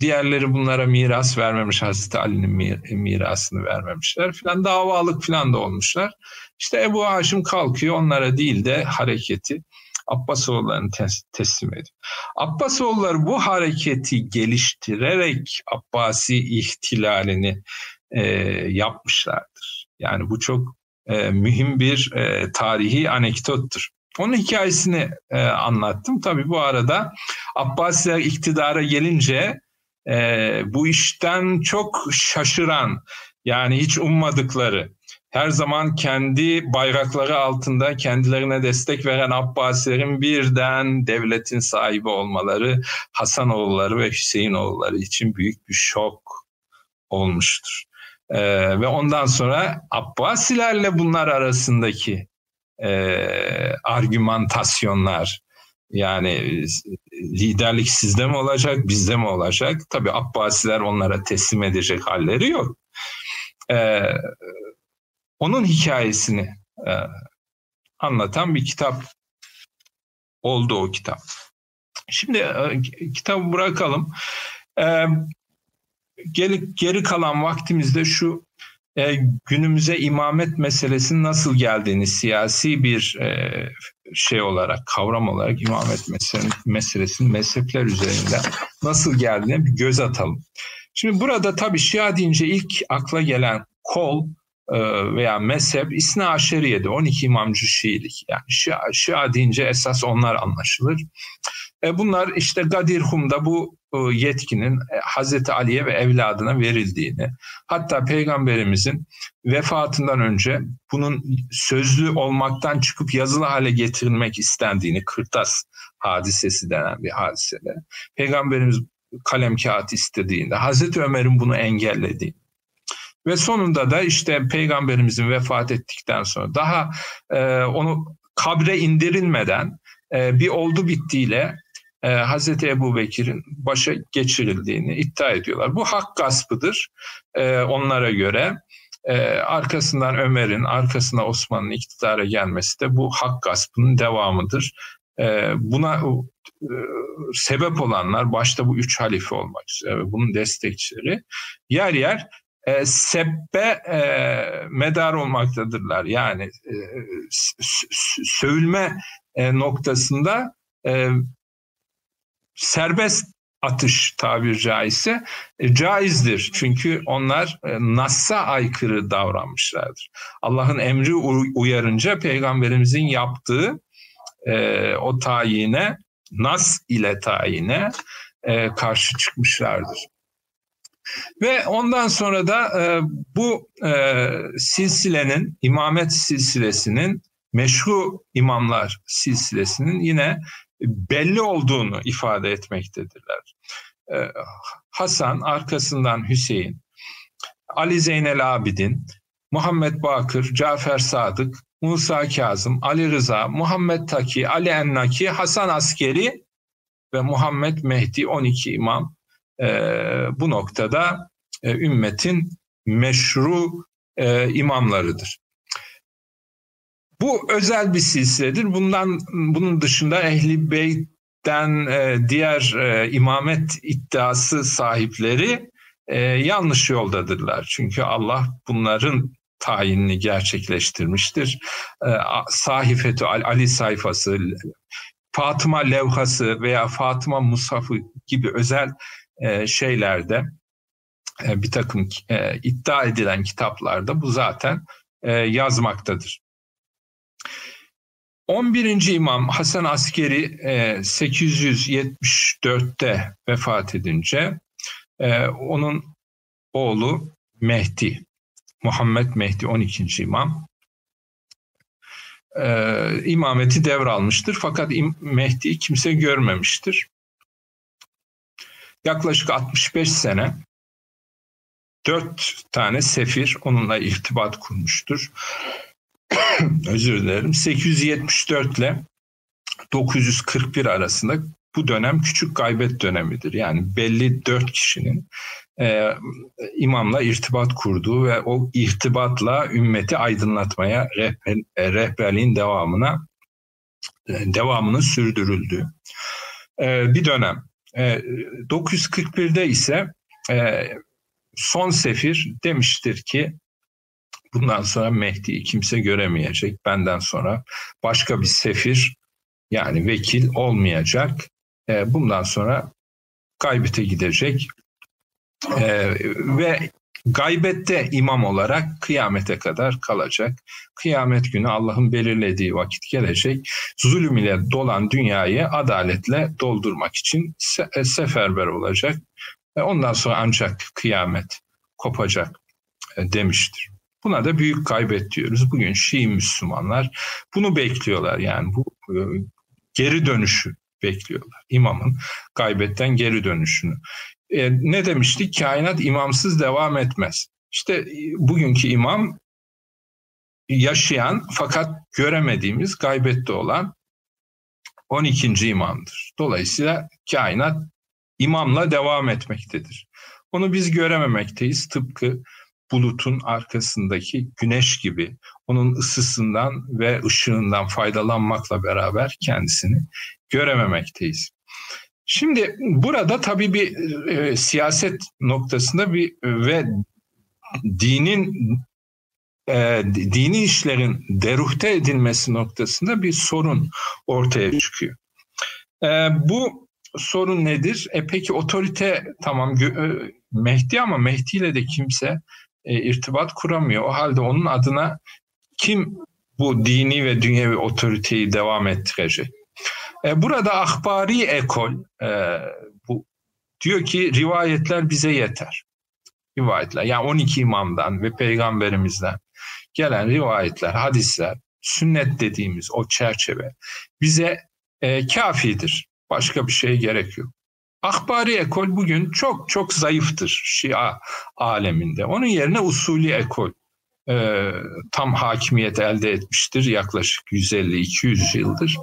diğerleri bunlara miras vermemiş. Hazreti Ali'nin mirasını vermemişler falan. Davalık falan da olmuşlar. İşte Ebu Haşim kalkıyor onlara değil de hareketi Abbasoğullarını tes- teslim ediyor. Abbasoğulları bu hareketi geliştirerek Abbasi ihtilalini e, yapmışlardır. Yani bu çok e, mühim bir e, tarihi anekdottur. Onun hikayesini e, anlattım. Tabii bu arada Abbasiler iktidara gelince e, bu işten çok şaşıran yani hiç ummadıkları her zaman kendi bayrakları altında kendilerine destek veren Abbasilerin birden devletin sahibi olmaları Hasanoğulları ve Hüseyinoğulları için büyük bir şok olmuştur. Ee, ve ondan sonra Abbasilerle bunlar arasındaki e, argümantasyonlar yani liderlik sizde mi olacak, bizde mi olacak? Tabii Abbasiler onlara teslim edecek halleri yok. Ee, onun hikayesini e, anlatan bir kitap oldu o kitap. Şimdi e, kitabı bırakalım. E, geri, geri kalan vaktimizde şu e, günümüze imamet meselesinin nasıl geldiğini siyasi bir e, şey olarak, kavram olarak imamet meselesinin, mezhepler üzerinde nasıl geldiğine bir göz atalım. Şimdi burada tabii Şia deyince ilk akla gelen kol e, veya mezhep İsna Aşeriye'de 12 imamcı Şiilik. Yani Şia, Şia deyince esas onlar anlaşılır. E, bunlar işte Gadirhum'da bu e, yetkinin Hazreti Ali'ye ve evladına verildiğini, hatta Peygamberimizin vefatından önce bunun sözlü olmaktan çıkıp yazılı hale getirilmek istendiğini, kırtas hadisesi denen bir hadisede, Peygamberimiz kalem kağıt istediğinde, Hazreti Ömer'in bunu engellediğini, ve sonunda da işte peygamberimizin vefat ettikten sonra daha e, onu kabre indirilmeden e, bir oldu bittiyle e, Hazreti Ebu Bekir'in başa geçirildiğini iddia ediyorlar. Bu hak gaspıdır e, onlara göre. E, arkasından Ömer'in, arkasına Osman'ın iktidara gelmesi de bu hak gaspının devamıdır. E, buna e, sebep olanlar, başta bu üç halife olmak üzere, bunun destekçileri yer yer e, sebbe e, medar olmaktadırlar. Yani e, sövülme e, noktasında e, serbest atış tabir caizse e, caizdir. Çünkü onlar e, Nas'a aykırı davranmışlardır. Allah'ın emri uyarınca peygamberimizin yaptığı e, o tayine Nas ile tayine e, karşı çıkmışlardır. Ve ondan sonra da e, bu e, silsilenin, imamet silsilesinin, meşru imamlar silsilesinin yine belli olduğunu ifade etmektedirler. E, Hasan, arkasından Hüseyin, Ali Zeynel Abidin, Muhammed Bakır, Cafer Sadık, Musa Kazım, Ali Rıza, Muhammed Taki, Ali Ennaki, Hasan Askeri ve Muhammed Mehdi 12 imam e, bu noktada e, ümmetin meşru e, imamlarıdır. Bu özel bir silsiledir. Bundan bunun dışında Ehli Beyt'ten e, diğer e, imamet iddiası sahipleri e, yanlış yoldadırlar. Çünkü Allah bunların tayinini gerçekleştirmiştir. E, Sahifetü Ali sayfası, Fatıma levhası veya Fatıma Musafı gibi özel e, şeylerde e, bir takım e, iddia edilen kitaplarda bu zaten e, yazmaktadır. 11. İmam Hasan Askeri 874'te vefat edince onun oğlu Mehdi, Muhammed Mehdi 12. imam imameti devralmıştır. Fakat Mehdi'yi kimse görmemiştir. Yaklaşık 65 sene dört tane sefir onunla irtibat kurmuştur. (coughs) Özür dilerim. 874 ile 941 arasında bu dönem küçük gaybet dönemidir. Yani belli dört kişinin e, imamla irtibat kurduğu ve o irtibatla ümmeti aydınlatmaya rehber, e, rehberliğin devamına e, devamının sürdürüldüğü e, bir dönem. E, 941'de ise e, son sefir demiştir ki bundan sonra Mehdi'yi kimse göremeyecek. Benden sonra başka bir sefir yani vekil olmayacak. E, bundan sonra gaybete gidecek. E, ve gaybette imam olarak kıyamete kadar kalacak. Kıyamet günü Allah'ın belirlediği vakit gelecek. Zulüm ile dolan dünyayı adaletle doldurmak için se- seferber olacak. Ondan sonra ancak kıyamet kopacak e, demiştir. Buna da büyük kaybet diyoruz. Bugün Şii Müslümanlar bunu bekliyorlar. Yani bu e, geri dönüşü bekliyorlar. İmamın gaybetten geri dönüşünü. E, ne demiştik? Kainat imamsız devam etmez. İşte e, bugünkü imam yaşayan fakat göremediğimiz gaybette olan 12. imamdır. Dolayısıyla kainat imamla devam etmektedir. Onu biz görememekteyiz. Tıpkı bulutun arkasındaki güneş gibi onun ısısından ve ışığından faydalanmakla beraber kendisini görememekteyiz. Şimdi burada tabii bir e, siyaset noktasında bir ve dinin e, dini işlerin deruhte edilmesi noktasında bir sorun ortaya çıkıyor. E, bu sorun nedir? E peki otorite tamam e, Mehdi ama Mehdi ile de kimse e, irtibat kuramıyor. O halde onun adına kim bu dini ve dünyevi otoriteyi devam ettirecek? E, burada ahbari ekol e, bu diyor ki rivayetler bize yeter. Rivayetler yani 12 imamdan ve peygamberimizden gelen rivayetler, hadisler, sünnet dediğimiz o çerçeve bize e, kafidir. Başka bir şey gerek yok. Akbari ekol bugün çok çok zayıftır Şia aleminde. Onun yerine usulü ekol e, tam hakimiyet elde etmiştir yaklaşık 150-200 yıldır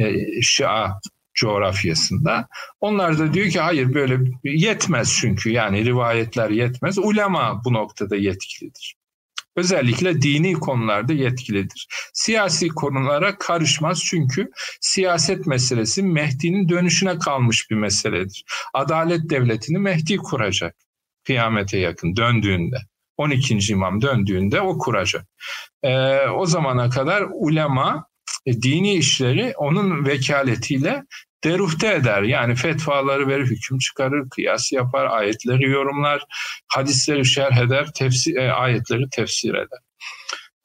e, Şia coğrafyasında. Onlar da diyor ki hayır böyle yetmez çünkü yani rivayetler yetmez. Ulema bu noktada yetkilidir. Özellikle dini konularda yetkilidir. Siyasi konulara karışmaz çünkü siyaset meselesi Mehdi'nin dönüşüne kalmış bir meseledir. Adalet devletini Mehdi kuracak kıyamete yakın döndüğünde. 12. imam döndüğünde o kuracak. Ee, o zamana kadar ulema e, dini işleri onun vekaletiyle deruhte eder. Yani fetvaları verir, hüküm çıkarır, kıyas yapar, ayetleri yorumlar, hadisleri şerh eder, tefsir, e, ayetleri tefsir eder.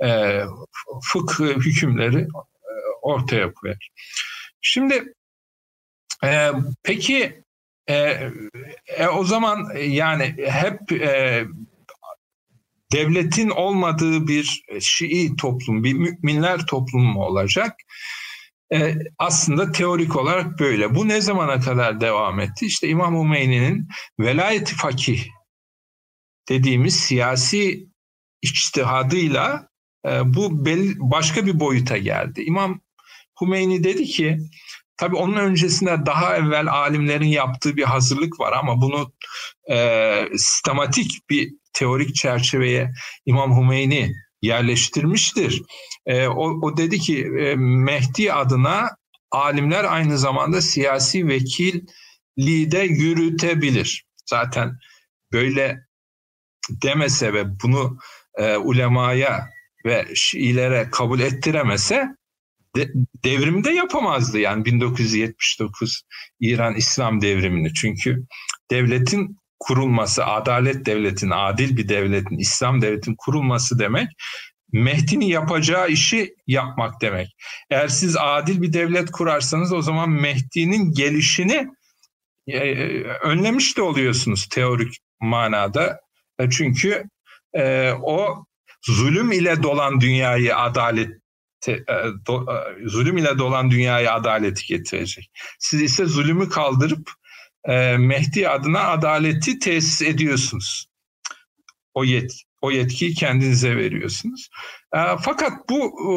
E, fıkıh hükümleri e, ortaya koyar. Şimdi e, peki e, e, o zaman yani hep e, devletin olmadığı bir Şii toplum, bir müminler toplumu olacak. E, aslında teorik olarak böyle. Bu ne zamana kadar devam etti? İşte İmam Hümeyni'nin velayeti fakih dediğimiz siyasi içtihadıyla e, bu belli, başka bir boyuta geldi. İmam Hümeyni dedi ki Tabii onun öncesinde daha evvel alimlerin yaptığı bir hazırlık var ama bunu e, sistematik bir teorik çerçeveye İmam Hümeyni yerleştirmiştir. E, o, o dedi ki e, Mehdi adına alimler aynı zamanda siyasi vekilliği de yürütebilir. Zaten böyle demese ve bunu e, ulemaya ve Şiilere kabul ettiremese de, devrimi de yapamazdı yani 1979 İran İslam devrimini. Çünkü devletin kurulması, adalet devletin, adil bir devletin, İslam devletin kurulması demek Mehdi'nin yapacağı işi yapmak demek. Eğer siz adil bir devlet kurarsanız o zaman Mehdi'nin gelişini e, e, önlemiş de oluyorsunuz teorik manada. E, çünkü o zulüm ile dolan dünyayı adalet zulüm ile dolan dünyaya adaleti getirecek. Siz ise zulümü kaldırıp e, Mehdi adına adaleti tesis ediyorsunuz. O yet o yetkiyi kendinize veriyorsunuz. E, fakat bu e,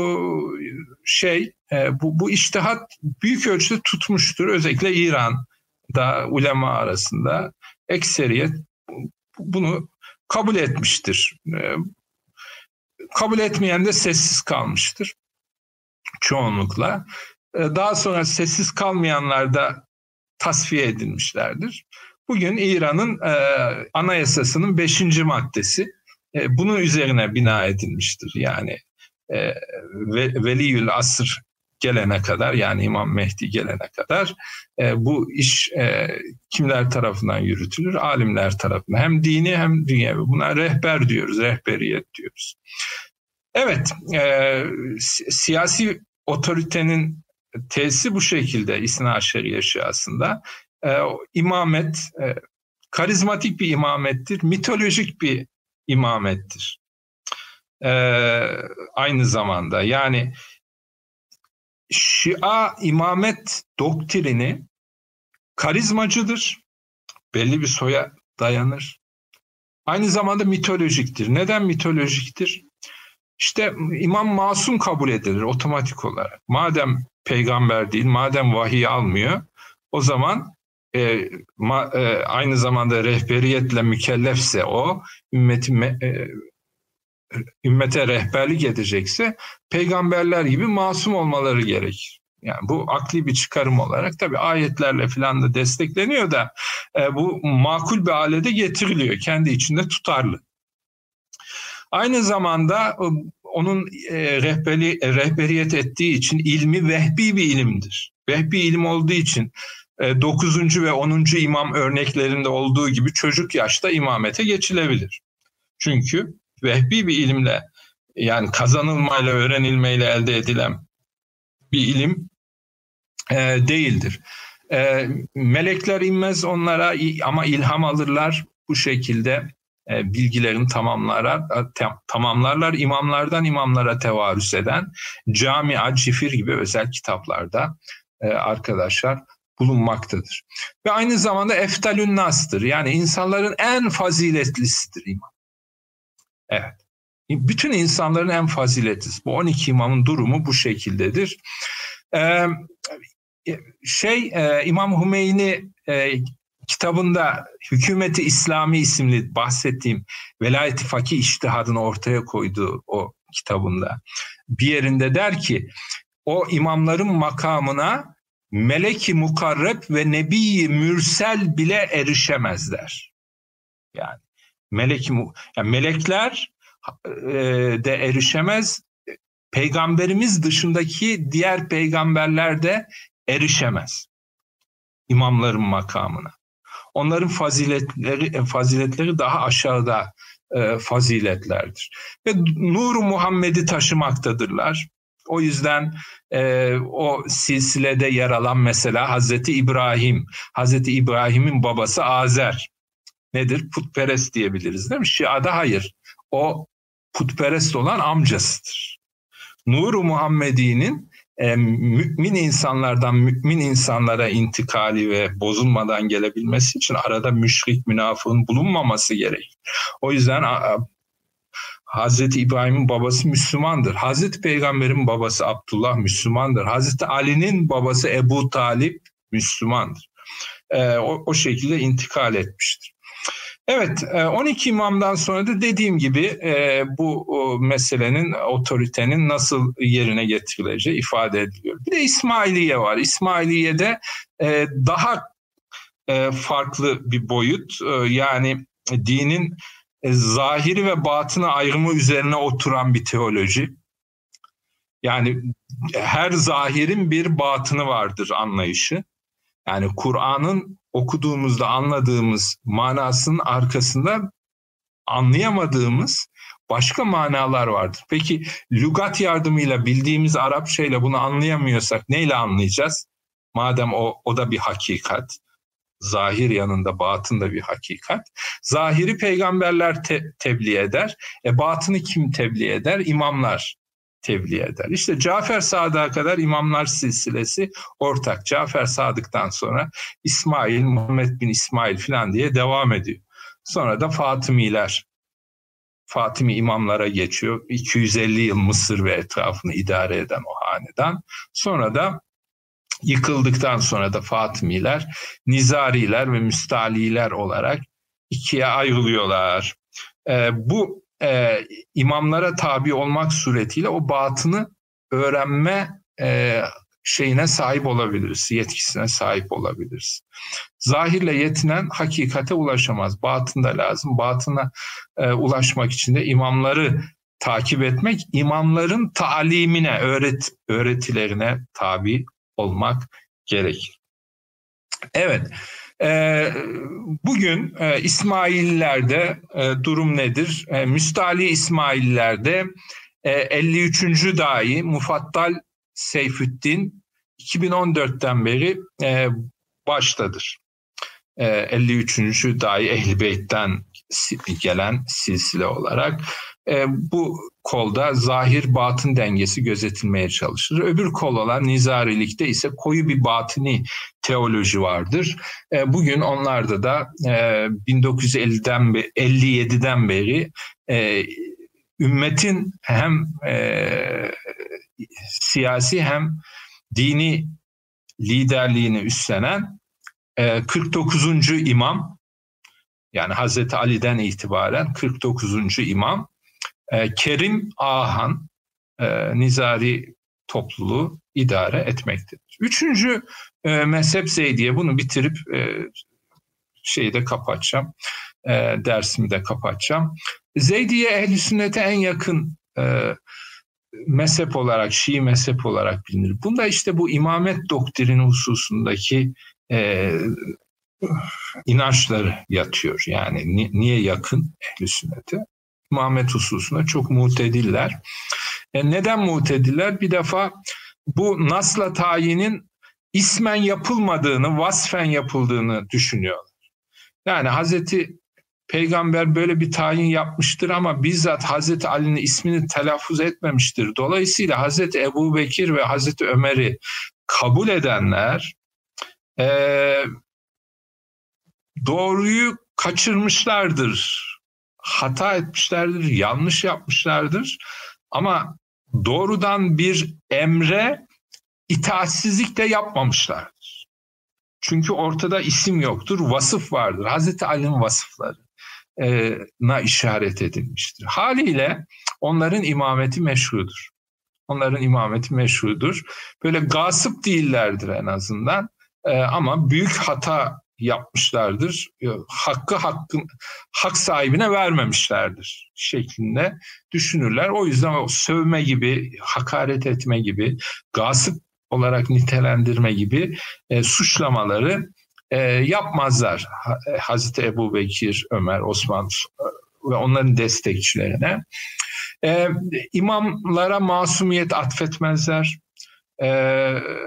şey e, bu bu iştihat büyük ölçüde tutmuştur. Özellikle İran'da ulema arasında ekseriyet bunu kabul etmiştir. E, kabul etmeyen de sessiz kalmıştır çoğunlukla. E, daha sonra sessiz kalmayanlar da tasfiye edilmişlerdir. Bugün İran'ın e, anayasasının beşinci maddesi e, bunun üzerine bina edilmiştir. Yani e, ve, Veliyül Asr gelene kadar yani İmam Mehdi gelene kadar e, bu iş e, kimler tarafından yürütülür? Alimler tarafından. Hem dini hem dünyevi. Buna rehber diyoruz, rehberiyet diyoruz. Evet, e, siyasi otoritenin tesisi bu şekilde İsna Şeriye Şiasında. E, imamet e, karizmatik bir imamettir, mitolojik bir imamettir. E, aynı zamanda yani Şia imamet doktrini karizmacıdır, belli bir soya dayanır. Aynı zamanda mitolojiktir. Neden mitolojiktir? İşte imam masum kabul edilir otomatik olarak. Madem peygamber değil, madem vahiy almıyor, o zaman e, ma, e, aynı zamanda rehberiyetle mükellefse o, ümmeti, e, ümmete rehberlik edecekse peygamberler gibi masum olmaları gerekir. Yani bu akli bir çıkarım olarak tabi ayetlerle falan da destekleniyor da e, bu makul bir hale de getiriliyor. Kendi içinde tutarlı. Aynı zamanda onun e, rehberi, e, rehberiyet ettiği için ilmi vehbi bir ilimdir. Vehbi ilim olduğu için 9. ve 10. imam örneklerinde olduğu gibi çocuk yaşta imamete geçilebilir. Çünkü vehbi bir ilimle yani kazanılmayla, öğrenilmeyle elde edilen bir ilim e, değildir. E, melekler inmez onlara ama ilham alırlar bu şekilde e, bilgilerini tamamlarlar, e, tamamlarlar. imamlardan imamlara tevarüs eden Camia, Cifir gibi özel kitaplarda e, arkadaşlar bulunmaktadır. Ve aynı zamanda eftalün nas'tır. Yani insanların en faziletlisidir imam. Evet. Bütün insanların en faziletlisi. Bu 12 imamın durumu bu şekildedir. Ee, şey İmam Hümeyni kitabında Hükümeti İslami isimli bahsettiğim velayeti fakih iştihadını ortaya koyduğu o kitabında bir yerinde der ki o imamların makamına meleki mukarreb ve nebi mürsel bile erişemezler. Yani meleki yani melekler e, de erişemez. Peygamberimiz dışındaki diğer peygamberler de erişemez imamların makamına. Onların faziletleri faziletleri daha aşağıda e, faziletlerdir. Ve nuru Muhammed'i taşımaktadırlar. O yüzden e, o silsilede yer alan mesela Hazreti İbrahim, Hazreti İbrahim'in babası Azer nedir? Putperest diyebiliriz değil mi? Şia'da hayır. O putperest olan amcasıdır. Nuru Muhammedi'nin e, mümin insanlardan mümin insanlara intikali ve bozulmadan gelebilmesi için arada müşrik münafığın bulunmaması gerek. O yüzden Hazreti İbrahim'in babası Müslümandır. Hazreti Peygamber'in babası Abdullah Müslümandır. Hazreti Ali'nin babası Ebu Talip Müslümandır. E, o, o şekilde intikal etmiştir. Evet, 12 e, imamdan sonra da dediğim gibi e, bu meselenin, otoritenin nasıl yerine getirileceği ifade ediliyor. Bir de İsmailiye var. İsmailiye'de e, daha farklı bir boyut. Yani dinin zahiri ve batını ayrımı üzerine oturan bir teoloji. Yani her zahirin bir batını vardır anlayışı. Yani Kur'an'ın okuduğumuzda anladığımız manasının arkasında anlayamadığımız başka manalar vardır. Peki lügat yardımıyla bildiğimiz Arapça ile bunu anlayamıyorsak neyle anlayacağız? Madem o, o da bir hakikat. Zahir yanında batın da bir hakikat. Zahiri peygamberler te, tebliğ eder. E batını kim tebliğ eder? İmamlar tebliğ eder. İşte Cafer Sadık'a kadar imamlar silsilesi ortak. Cafer Sadık'tan sonra İsmail, Muhammed bin İsmail falan diye devam ediyor. Sonra da Fatımiler, Fatimi imamlara geçiyor. 250 yıl Mısır ve etrafını idare eden o hanedan. Sonra da yıkıldıktan sonra da Fatımiler, Nizariler ve Müstaliler olarak ikiye ayrılıyorlar. Ee, bu e, imamlara tabi olmak suretiyle o batını öğrenme e, şeyine sahip olabiliriz, yetkisine sahip olabiliriz. Zahirle yetinen hakikate ulaşamaz. Batın da lazım. Batına e, ulaşmak için de imamları takip etmek, imamların talimine, öğret, öğretilerine tabi olmak gerekir. Evet, bugün e, İsmaillerde e, durum nedir? E, Müstali İsmaillerde 53. dahi Mufattal Seyfüddin 2014'ten beri baştadır. 53. dahi Ehl-i Beyt'ten gelen silsile olarak e, bu kolda zahir batın dengesi gözetilmeye çalışılır. Öbür kol olan nizarilikte ise koyu bir batini teoloji vardır. E, bugün onlarda da e, 1950'den 57'den beri e, ümmetin hem e, siyasi hem dini liderliğini üstlenen e, 49. imam yani Hazreti Ali'den itibaren 49. imam e, Kerim Ahan e, Nizari topluluğu idare etmektedir. Üçüncü e, mezhep Zeydiye bunu bitirip e, şeyi de kapatacağım. E, dersimi de kapatacağım. Zeydiye ehli sünnete en yakın e, mezhep olarak, Şii mezhep olarak bilinir. Bunda işte bu imamet doktrini hususundaki e, inançları yatıyor. Yani ni, niye yakın ehli sünnete? imamet hususunda çok mutediller. E neden mutediller? Bir defa bu nasla tayinin ismen yapılmadığını, vasfen yapıldığını düşünüyorlar. Yani Hazreti Peygamber böyle bir tayin yapmıştır ama bizzat Hazreti Ali'nin ismini telaffuz etmemiştir. Dolayısıyla Hazreti Ebu Bekir ve Hazreti Ömer'i kabul edenler e, doğruyu kaçırmışlardır hata etmişlerdir, yanlış yapmışlardır. Ama doğrudan bir emre itaatsizlik de yapmamışlardır. Çünkü ortada isim yoktur, vasıf vardır. Hazreti Ali'nin vasıflarına işaret edilmiştir. Haliyle onların imameti meşrudur. Onların imameti meşrudur. Böyle gasıp değillerdir en azından. Ee, ama büyük hata yapmışlardır. E, hakkı hakkın hak sahibine vermemişlerdir şeklinde düşünürler. O yüzden o sövme gibi, hakaret etme gibi, gasıp olarak nitelendirme gibi e, suçlamaları e, yapmazlar. E, Hazreti Ebu Bekir, Ömer, Osman ve onların destekçilerine. E, imamlara masumiyet atfetmezler. E,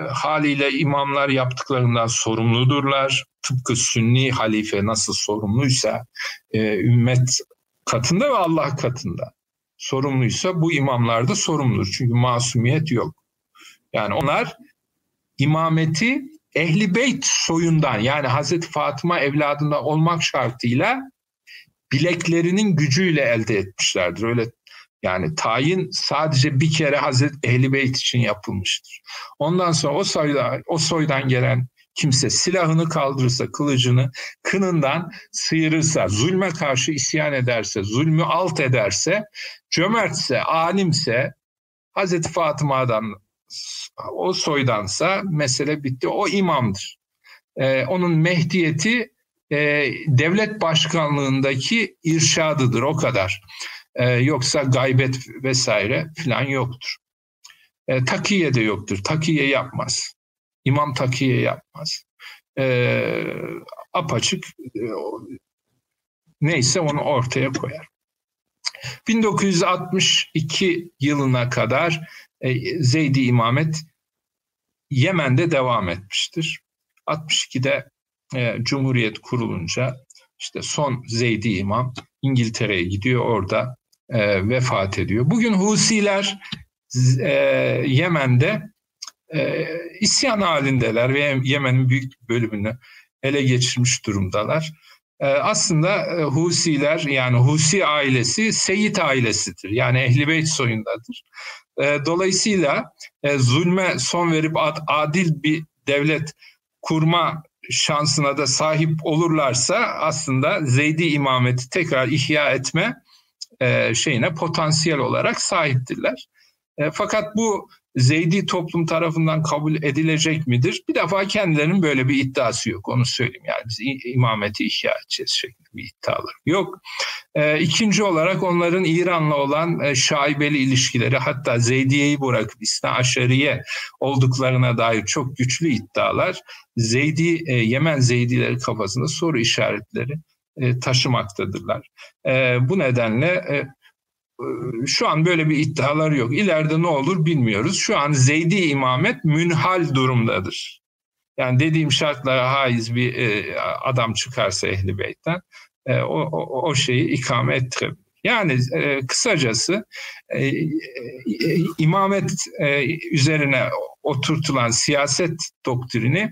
haliyle imamlar yaptıklarından sorumludurlar. Tıpkı Sünni halife nasıl sorumluysa e, ümmet katında ve Allah katında sorumluysa bu imamlar da sorumludur. Çünkü masumiyet yok. Yani onlar imameti Ehli Beyt soyundan yani Hazreti Fatıma evladında olmak şartıyla bileklerinin gücüyle elde etmişlerdir. Öyle yani tayin sadece bir kere Hazreti Ehli Beyt için yapılmıştır. Ondan sonra o soydan, o soydan gelen kimse silahını kaldırırsa, kılıcını kınından sıyırırsa, zulme karşı isyan ederse, zulmü alt ederse, cömertse, alimse, Hazreti Fatıma'dan o soydansa mesele bitti. O imamdır. Ee, onun mehdiyeti e, devlet başkanlığındaki irşadıdır o kadar. Ee, yoksa gaybet vesaire falan yoktur. E, takiye de yoktur. Takiye yapmaz. İmam takiye yapmaz. E, apaçık e, neyse onu ortaya koyar. 1962 yılına kadar e, Zeydi imamet Yemen'de devam etmiştir. 62'de e, Cumhuriyet kurulunca işte son Zeydi imam İngiltere'ye gidiyor orada e, vefat ediyor. Bugün Husiler e, Yemen'de e, isyan halindeler ve Yemen'in büyük bölümünü ele geçirmiş durumdalar. E, aslında e, Husiler yani Husi ailesi Seyit ailesidir. Yani Ehli Beyt soyundadır. E, dolayısıyla e, zulme son verip ad, adil bir devlet kurma şansına da sahip olurlarsa aslında Zeydi imameti tekrar ihya etme e, şeyine potansiyel olarak sahiptirler. E, fakat bu Zeydi toplum tarafından kabul edilecek midir? Bir defa kendilerinin böyle bir iddiası yok. Onu söyleyeyim. Yani biz imameti ihya edeceğiz şeklinde bir iddiaları yok. E, ikinci olarak onların İran'la olan e, şaibeli ilişkileri hatta Zeydiye'yi bırakıp İsna Aşeriye olduklarına dair çok güçlü iddialar Zeydi, e, Yemen Zeydileri kafasında soru işaretleri e, taşımaktadırlar. E, bu nedenle e, şu an böyle bir iddialar yok. İleride ne olur bilmiyoruz. Şu an Zeydi imamet münhal durumdadır. Yani dediğim şartlara haiz bir adam çıkarsa Ehli Beyt'ten o, o, o şeyi ikame ettirebilir. Yani e, kısacası e, e, imamet e, üzerine oturtulan siyaset doktrini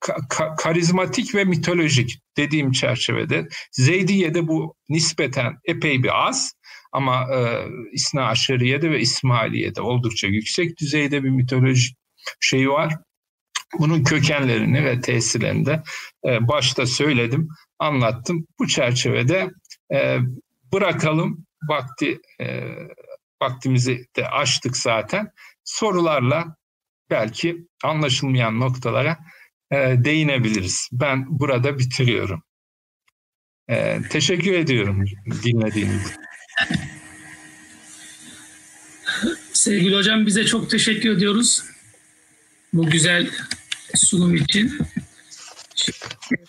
ka- karizmatik ve mitolojik dediğim çerçevede Zeydiye'de bu nispeten epey bir az ama e, İsna Aşeriye'de ve İsmailiye'de oldukça yüksek düzeyde bir mitolojik şey var. Bunun kökenlerini ve tesirlerini de e, başta söyledim, anlattım. Bu çerçevede e, bırakalım vakti e, vaktimizi de açtık zaten. Sorularla belki anlaşılmayan noktalara e, değinebiliriz. Ben burada bitiriyorum. E, teşekkür ediyorum dinlediğiniz için. Sevgili hocam bize çok teşekkür ediyoruz. Bu güzel sunum için.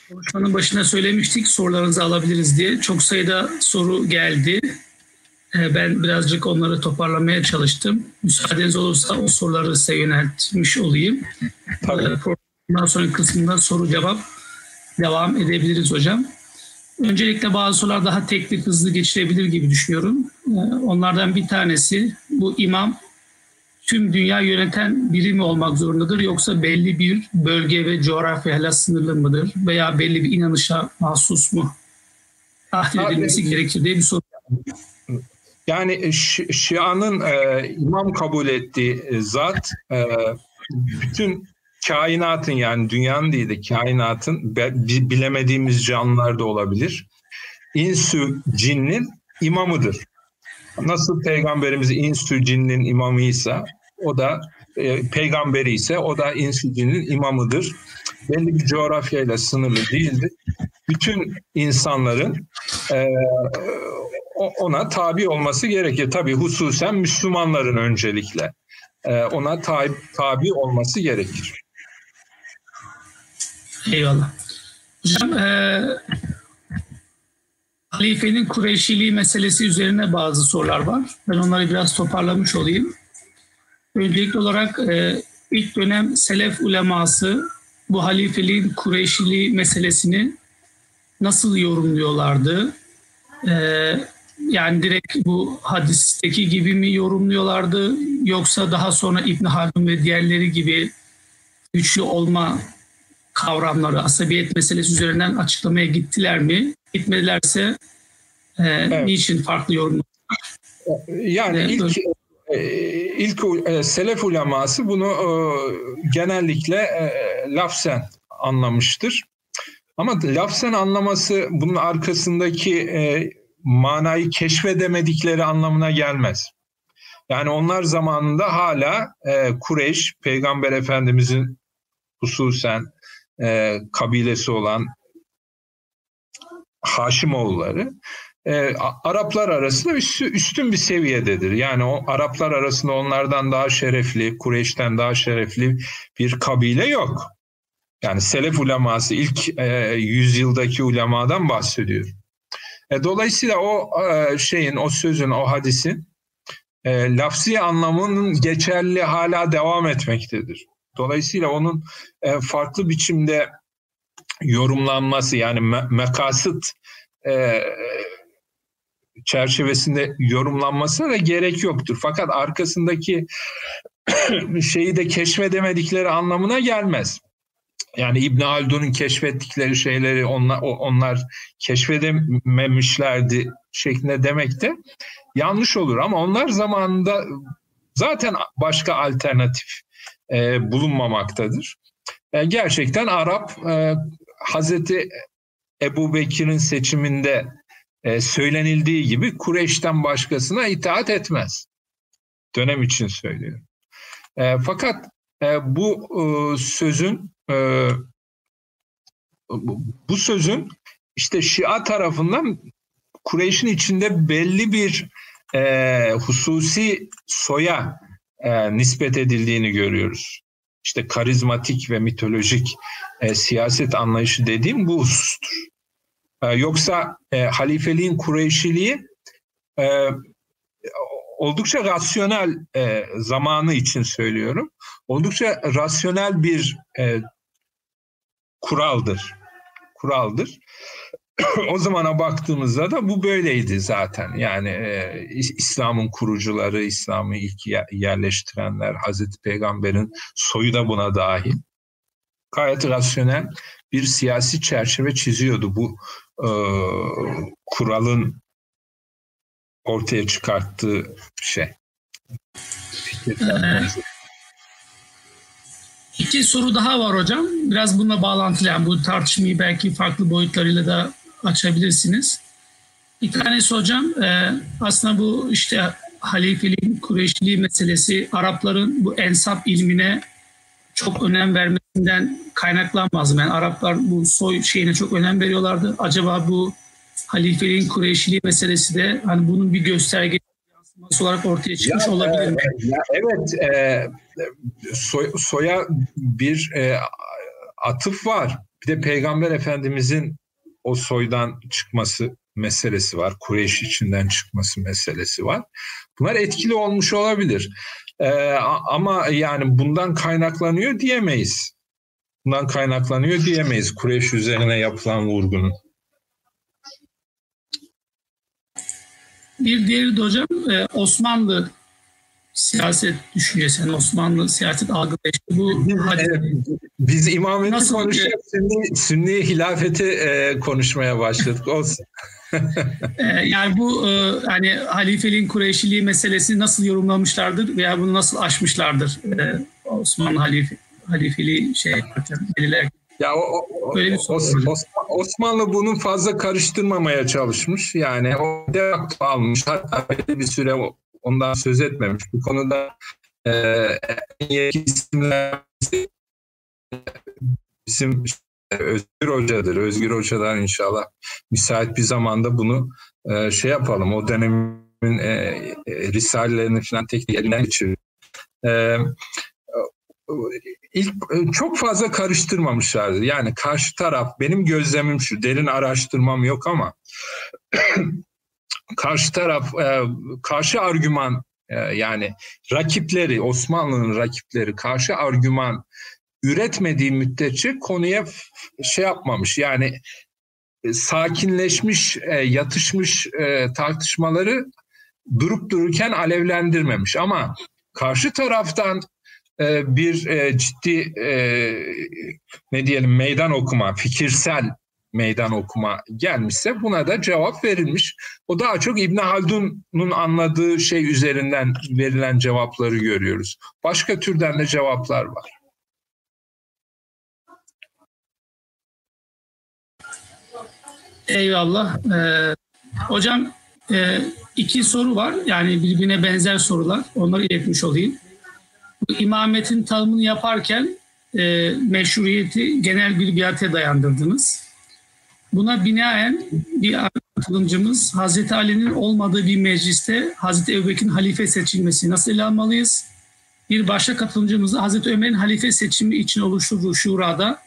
Konuşmanın başına söylemiştik sorularınızı alabiliriz diye. Çok sayıda soru geldi. Ee, ben birazcık onları toparlamaya çalıştım. Müsaadeniz olursa o soruları size yöneltmiş olayım. Tabii. Programdan sonra kısmında soru cevap devam edebiliriz hocam. Öncelikle bazı sorular daha teknik hızlı geçirebilir gibi düşünüyorum. Ee, onlardan bir tanesi bu imam tüm dünya yöneten biri mi olmak zorundadır yoksa belli bir bölge ve coğrafyayla sınırlı mıdır veya belli bir inanışa mahsus mu tahlil edilmesi gerekir diye bir soru. Yani Şia'nın e, imam kabul ettiği zat e, bütün kainatın yani dünyanın değil de kainatın bilemediğimiz canlılar da olabilir. İnsü cinnin imamıdır. Nasıl peygamberimiz insü cinnin imamıysa o da e, peygamberi ise o da insü cinnin imamıdır. Belli bir coğrafyayla sınırlı değildir. Bütün insanların e, ona tabi olması gerekir. Tabi hususen Müslümanların öncelikle e, ona tabi, tabi olması gerekir. Eyvallah. Hocam e, halifenin Kureyşiliği meselesi üzerine bazı sorular var. Ben onları biraz toparlamış olayım. Öncelikli olarak e, ilk dönem Selef uleması bu halifeliğin Kureyşiliği meselesini nasıl yorumluyorlardı? E, yani direkt bu hadisteki gibi mi yorumluyorlardı yoksa daha sonra İbn Haldun ve diğerleri gibi güçlü olma kavramları, asabiyet meselesi üzerinden açıklamaya gittiler mi? Gitmedilerse e, evet. niçin farklı yorumlar? Yani evet, ilk e, ilk e, selef uleması bunu e, genellikle e, lafzen anlamıştır. Ama lafzen anlaması bunun arkasındaki e, manayı keşfedemedikleri anlamına gelmez. Yani onlar zamanında hala e, Kureyş, Peygamber Efendimizin hususen e, kabilesi olan Haşimoğulları e, Araplar arasında üstün bir seviyededir. Yani o Araplar arasında onlardan daha şerefli, Kureyş'ten daha şerefli bir kabile yok. Yani Selef uleması ilk e, yüzyıldaki ulemadan bahsediyor. E, dolayısıyla o e, şeyin, o sözün, o hadisin e, lafzi anlamının geçerli hala devam etmektedir. Dolayısıyla onun e, farklı biçimde yorumlanması yani me- mekasıt e, çerçevesinde yorumlanmasına da gerek yoktur. Fakat arkasındaki (coughs) şeyi de keşfedemedikleri anlamına gelmez. Yani İbn Haldun'un keşfettikleri şeyleri onlar, onlar keşfedememişlerdi şeklinde demek de yanlış olur. Ama onlar zamanında zaten başka alternatif e, bulunmamaktadır. E, gerçekten Arap e, Hazreti Ebu Bekir'in seçiminde e, söylenildiği gibi Kureyş'ten başkasına itaat etmez. Dönem için söylüyorum. E, fakat e, bu e, sözün e, bu sözün işte Şia tarafından Kureyş'in içinde belli bir e, hususi soya e, nispet edildiğini görüyoruz. İşte karizmatik ve mitolojik e, siyaset anlayışı dediğim bu husustur. E, yoksa e, halifeliğin Kureyşiliği e, oldukça rasyonel e, zamanı için söylüyorum. Oldukça rasyonel bir e, kuraldır. Kuraldır. (coughs) o zamana baktığımızda da bu böyleydi zaten. Yani e, İslam'ın kurucuları, İslam'ı ilk yerleştirenler, Hazreti Peygamber'in soyu da buna dahil. Gayet rasyonel bir siyasi çerçeve çiziyordu bu e, kuralın ortaya çıkarttığı şey. İki soru daha var hocam. Biraz bununla bağlantılı. Yani bu tartışmayı belki farklı boyutlarıyla da açabilirsiniz. Bir tanesi hocam e, aslında bu işte halifeliğin, Kureyşliği meselesi Arapların bu ensap ilmine çok önem vermesinden kaynaklanmaz mı? Yani Araplar bu soy şeyine çok önem veriyorlardı. Acaba bu halifeliğin Kureyşliği meselesi de hani bunun bir gösterge yansıması olarak ortaya çıkmış ya, olabilir mi? E, ya evet, e, soy, soya bir e, atıf var. Bir de Peygamber Efendimizin o soydan çıkması meselesi var. Kureyş içinden çıkması meselesi var. Bunlar etkili olmuş olabilir. Ee, ama yani bundan kaynaklanıyor diyemeyiz. Bundan kaynaklanıyor diyemeyiz Kureyş üzerine yapılan vurgunun. Bir diğeri de hocam e, Osmanlı siyaset düşüncesi, Osmanlı siyaset algılayışı bu evet, biz imameti Nasıl konuşup sünni, sünni hilafeti e, konuşmaya başladık. Olsun. (laughs) e, yani bu e, hani halifeliğin Kureyşiliği meselesini nasıl yorumlamışlardır veya bunu nasıl aşmışlardır e, Osmanlı halife, halifeliği şey belirlerken. Ya o, o, Böyle bir Osmanlı, Osmanlı bunu fazla karıştırmamaya çalışmış. Yani o devakto almış. Hatta bir süre ondan söz etmemiş. Bu konuda e, isimler bizim Özgür Hoca'dır. Özgür Hoca'dan inşallah müsait bir zamanda bunu e, şey yapalım. O dönemin e, e, risalelerini falan tek elinden geçirir. E, ilk çok fazla karıştırmamışlardı. Yani karşı taraf benim gözlemim şu derin araştırmam yok ama (clears throat) karşı taraf e, karşı argüman e, yani rakipleri Osmanlı'nın rakipleri karşı argüman üretmediği müddetçe konuya şey yapmamış. Yani e, sakinleşmiş, yatışmış tartışmaları durup dururken alevlendirmemiş ama karşı taraftan e, bir e, ciddi e, ne diyelim meydan okuma, fikirsel meydan okuma gelmişse buna da cevap verilmiş. O daha çok İbn Haldun'un anladığı şey üzerinden verilen cevapları görüyoruz. Başka türden de cevaplar var. Eyvallah. Ee, hocam e, iki soru var. Yani birbirine benzer sorular. Onları iletmiş olayım. Bu imametin tanımını yaparken e, meşruiyeti genel bir biate dayandırdınız. Buna binaen bir katılımcımız Hazreti Ali'nin olmadığı bir mecliste Hazreti Ebubekir'in halife seçilmesi nasıl ele almalıyız? Bir başka katılımcımız Hazreti Ömer'in halife seçimi için oluşturduğu şurada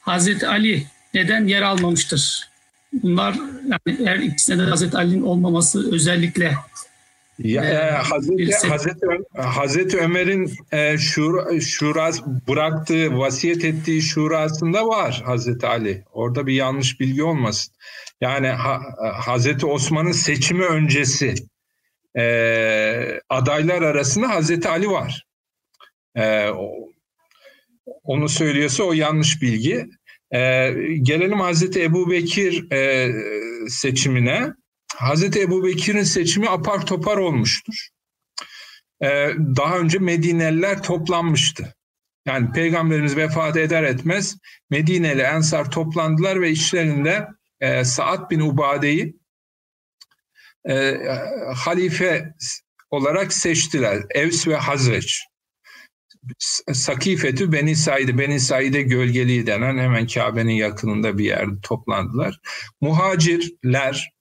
Hazreti Ali neden yer almamıştır? Bunlar yani her ikisine de Hazreti Ali'nin olmaması özellikle ya, e, Hazreti, Hazreti, Hazreti Ömer'in e, şura, şuras bıraktığı, vasiyet ettiği şurasında var Hazreti Ali. Orada bir yanlış bilgi olmasın. Yani ha, Hazreti Osman'ın seçimi öncesi e, adaylar arasında Hazreti Ali var. E, onu söylüyorsa o yanlış bilgi. E, gelelim Hazreti Ebu Bekir e, seçimine. Hazreti Ebu Bekir'in seçimi apar topar olmuştur. Ee, daha önce Medineliler toplanmıştı. Yani Peygamberimiz vefat eder etmez Medineli Ensar toplandılar ve içlerinde e, Saad bin Ubade'yi e, halife olarak seçtiler. Evs ve Hazreç. Sakifetü Beni Said'e, Beni Said'e gölgeliği denen hemen Kabe'nin yakınında bir yerde toplandılar. Muhacirler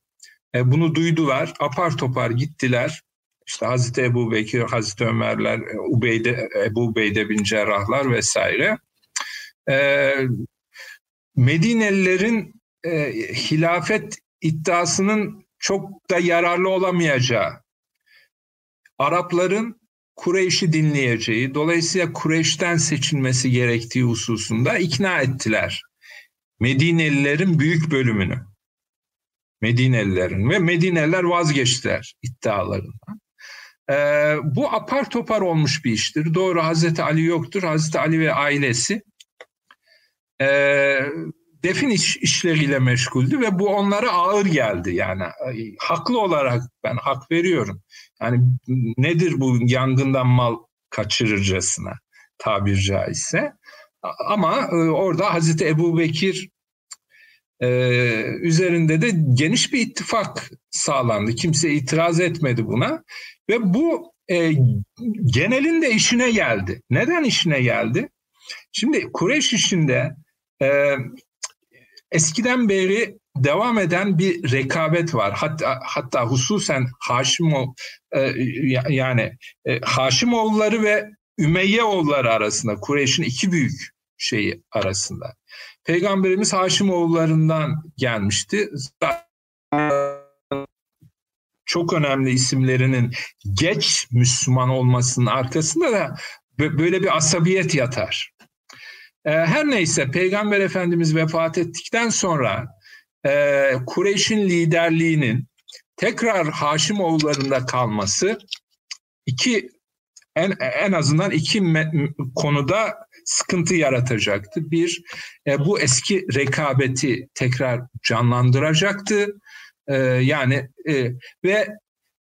e, bunu duydular, apar topar gittiler. İşte Hazreti Ebu Bekir, Hazreti Ömerler, e, Ubeyde, Ebu Ubeyde bin Cerrahlar vesaire. E, Medinelilerin e, hilafet iddiasının çok da yararlı olamayacağı, Arapların Kureyş'i dinleyeceği, dolayısıyla Kureyş'ten seçilmesi gerektiği hususunda ikna ettiler. Medinelilerin büyük bölümünü. Medinelilerin ve Medineliler vazgeçtiler iddialarından. Ee, bu apar topar olmuş bir iştir. Doğru Hazreti Ali yoktur. Hazreti Ali ve ailesi e, defin iş, işleriyle meşguldü ve bu onlara ağır geldi. Yani haklı olarak ben hak veriyorum. Yani nedir bu yangından mal kaçırırcasına tabir caizse. Ama e, orada Hazreti Ebu Bekir e, üzerinde de geniş bir ittifak sağlandı. Kimse itiraz etmedi buna ve bu e, genelin de işine geldi. Neden işine geldi? Şimdi Kureyş işinde e, eskiden beri devam eden bir rekabet var. Hatta hatta hususen Haşimov e, yani e, Haşimoğulları ve Ümeyyeoğulları arasında Kureyş'in iki büyük şeyi arasında. Peygamberimiz Haşimoğullarından gelmişti. Çok önemli isimlerinin geç Müslüman olmasının arkasında da böyle bir asabiyet yatar. Ee, her neyse Peygamber Efendimiz vefat ettikten sonra e, Kureyş'in liderliğinin tekrar Haşimoğullarında kalması iki en, en azından iki konuda sıkıntı yaratacaktı. Bir, e, bu eski rekabeti tekrar canlandıracaktı. E, yani e, ve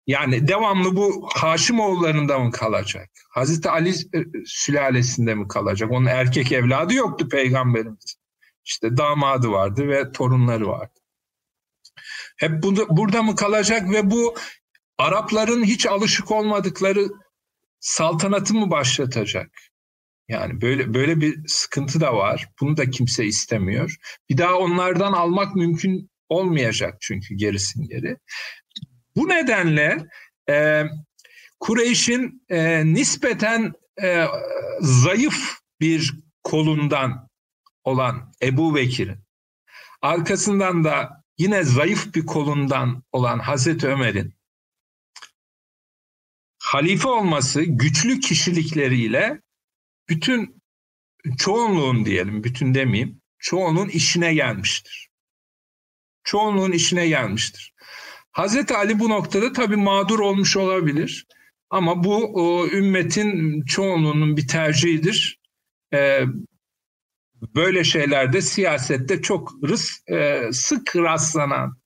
yani devamlı bu Haşimoğullarında mı kalacak? Hazreti Ali e, sülalesinde mi kalacak? Onun erkek evladı yoktu peygamberimiz. İşte damadı vardı ve torunları vardı. Hep burada, burada mı kalacak ve bu Arapların hiç alışık olmadıkları saltanatı mı başlatacak? Yani böyle böyle bir sıkıntı da var. Bunu da kimse istemiyor. Bir daha onlardan almak mümkün olmayacak çünkü gerisin geri. Bu nedenle e, Kureyş'in e, nispeten e, zayıf bir kolundan olan Ebu Bekir'in arkasından da yine zayıf bir kolundan olan Hazreti Ömer'in halife olması güçlü kişilikleriyle bütün çoğunluğun diyelim, bütün demeyeyim, çoğunun işine gelmiştir. Çoğunluğun işine gelmiştir. Hazreti Ali bu noktada tabii mağdur olmuş olabilir. Ama bu o, ümmetin çoğunluğunun bir tercihidir. Ee, böyle şeylerde siyasette çok rıs, e, sık rastlanan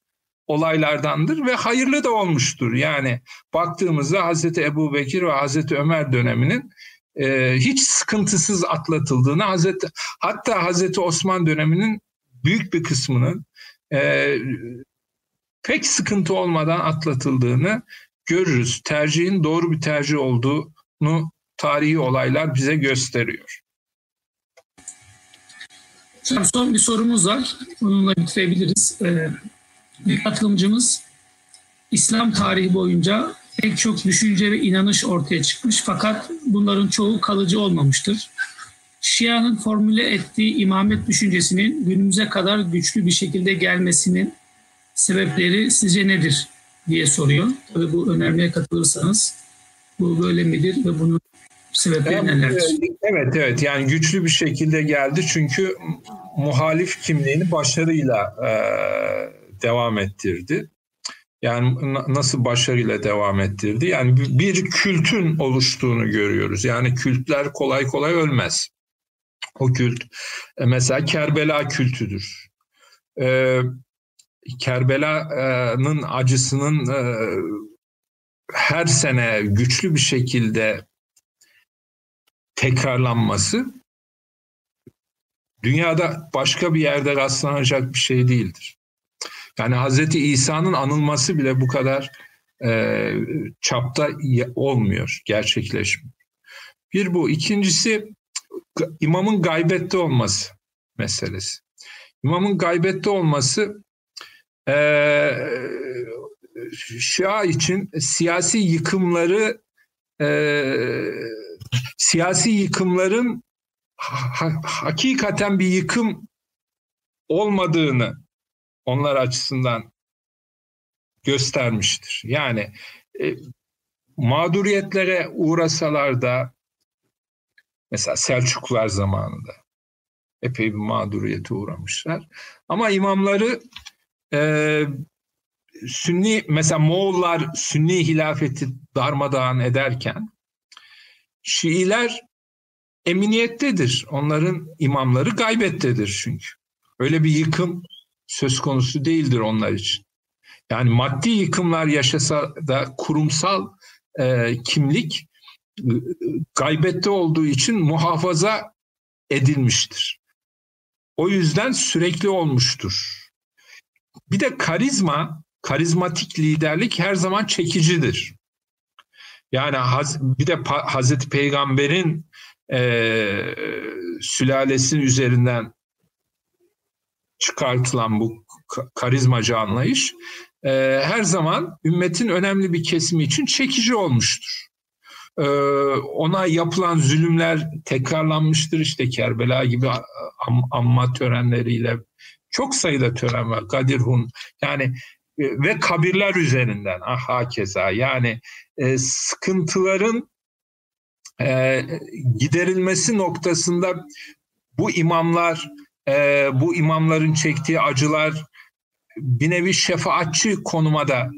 olaylardandır ve hayırlı da olmuştur. Yani baktığımızda Hazreti Ebu Bekir ve Hazreti Ömer döneminin e, hiç sıkıntısız atlatıldığını, Hazreti hatta Hazreti Osman döneminin büyük bir kısmının e, pek sıkıntı olmadan atlatıldığını görürüz. Tercihin doğru bir tercih olduğunu tarihi olaylar bize gösteriyor. Son bir sorumuz var. Onunla bitirebiliriz. Ee, bir katılımcımız İslam tarihi boyunca pek çok düşünce ve inanış ortaya çıkmış fakat bunların çoğu kalıcı olmamıştır. Şia'nın formüle ettiği imamet düşüncesinin günümüze kadar güçlü bir şekilde gelmesinin sebepleri sizce nedir diye soruyor. Tabii bu önermeye katılırsanız bu böyle midir ve bunun sebepleri nelerdir? Evet evet yani güçlü bir şekilde geldi çünkü muhalif kimliğini başarıyla e, devam ettirdi. Yani nasıl başarıyla devam ettirdi? Yani bir kültün oluştuğunu görüyoruz. Yani kültler kolay kolay ölmez. O kült e, mesela Kerbela kültüdür. Ee, Kerbela'nın acısının e, her sene güçlü bir şekilde tekrarlanması dünyada başka bir yerde rastlanacak bir şey değildir. Yani Hazreti İsa'nın anılması bile bu kadar e, çapta olmuyor, gerçekleşmiyor. Bir bu. İkincisi imamın gaybette olması meselesi. İmamın gaybette olması e, Şia için siyasi yıkımları e, siyasi yıkımların ha, hakikaten bir yıkım olmadığını onlar açısından göstermiştir. Yani e, mağduriyetlere uğrasalar da mesela Selçuklular zamanında epey bir mağduriyete uğramışlar. Ama imamları e, Sünni mesela Moğollar Sünni hilafeti darmadağın ederken Şiiler eminiyettedir. Onların imamları gaybettedir çünkü. Öyle bir yıkım söz konusu değildir onlar için. Yani maddi yıkımlar yaşasa da kurumsal e, kimlik e, gaybette olduğu için muhafaza edilmiştir. O yüzden sürekli olmuştur. Bir de karizma, karizmatik liderlik her zaman çekicidir. Yani bir de Hazreti Peygamber'in e, sülalesinin üzerinden çıkartılan bu karizmacı anlayış e, her zaman ümmetin önemli bir kesimi için çekici olmuştur. E, ona yapılan zulümler tekrarlanmıştır işte Kerbela gibi am, amma törenleriyle çok sayıda tören var. Kadirhun yani e, ve kabirler üzerinden ah hakeza yani e, sıkıntıların e, giderilmesi noktasında bu imamlar e, bu imamların çektiği acılar bir nevi şefaatçi konuma da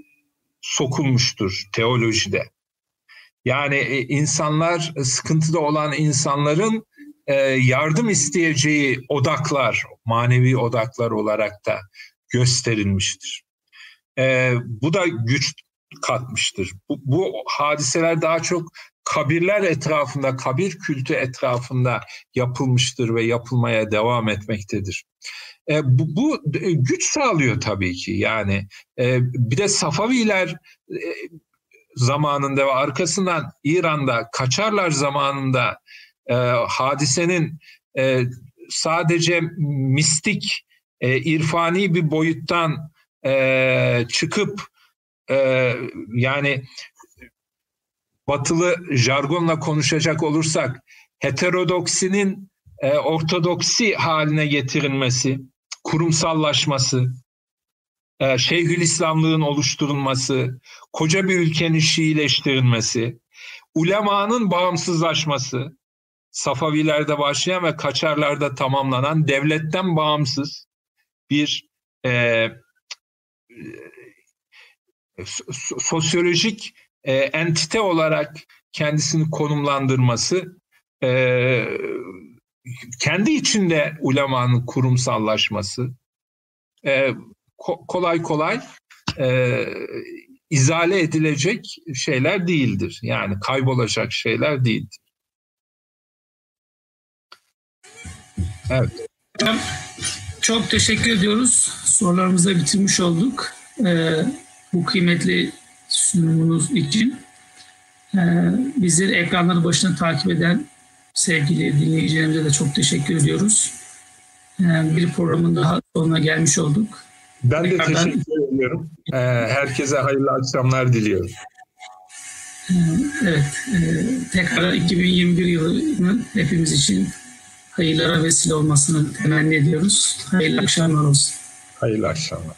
sokulmuştur teolojide. Yani e, insanlar, sıkıntıda olan insanların e, yardım isteyeceği odaklar, manevi odaklar olarak da gösterilmiştir. E, bu da güç katmıştır. Bu, bu hadiseler daha çok kabirler etrafında, kabir kültü etrafında yapılmıştır ve yapılmaya devam etmektedir. E, bu, bu e, güç sağlıyor tabii ki. Yani e, bir de Safaviler e, zamanında ve arkasından İran'da Kaçarlar zamanında e, hadisenin e, sadece mistik, e, irfani bir boyuttan e, çıkıp e, yani batılı jargonla konuşacak olursak heterodoksinin e, ortodoksi haline getirilmesi, kurumsallaşması, e, Şeyhülislamlığın oluşturulması, koca bir ülkenin Şiileştirilmesi, ulemanın bağımsızlaşması, Safavilerde başlayan ve Kaçarlarda tamamlanan devletten bağımsız bir e, e sosyolojik e, entite olarak kendisini konumlandırması e, kendi içinde ulemanın kurumsallaşması e, ko- kolay kolay e, izale edilecek şeyler değildir. Yani kaybolacak şeyler değildir. Evet. Çok teşekkür ediyoruz. Sorularımızı bitirmiş olduk. Ee, bu kıymetli sunumunuz için. Ee, bizleri ekranları başına takip eden sevgili dinleyicilerimize de çok teşekkür ediyoruz. Ee, bir programın daha sonuna gelmiş olduk. Ben de Tekrardan, teşekkür ediyorum. Ee, herkese hayırlı akşamlar diliyorum. Evet, e, tekrar 2021 yılının hepimiz için hayırlara vesile olmasını temenni ediyoruz. Hayırlı akşamlar olsun. Hayırlı akşamlar.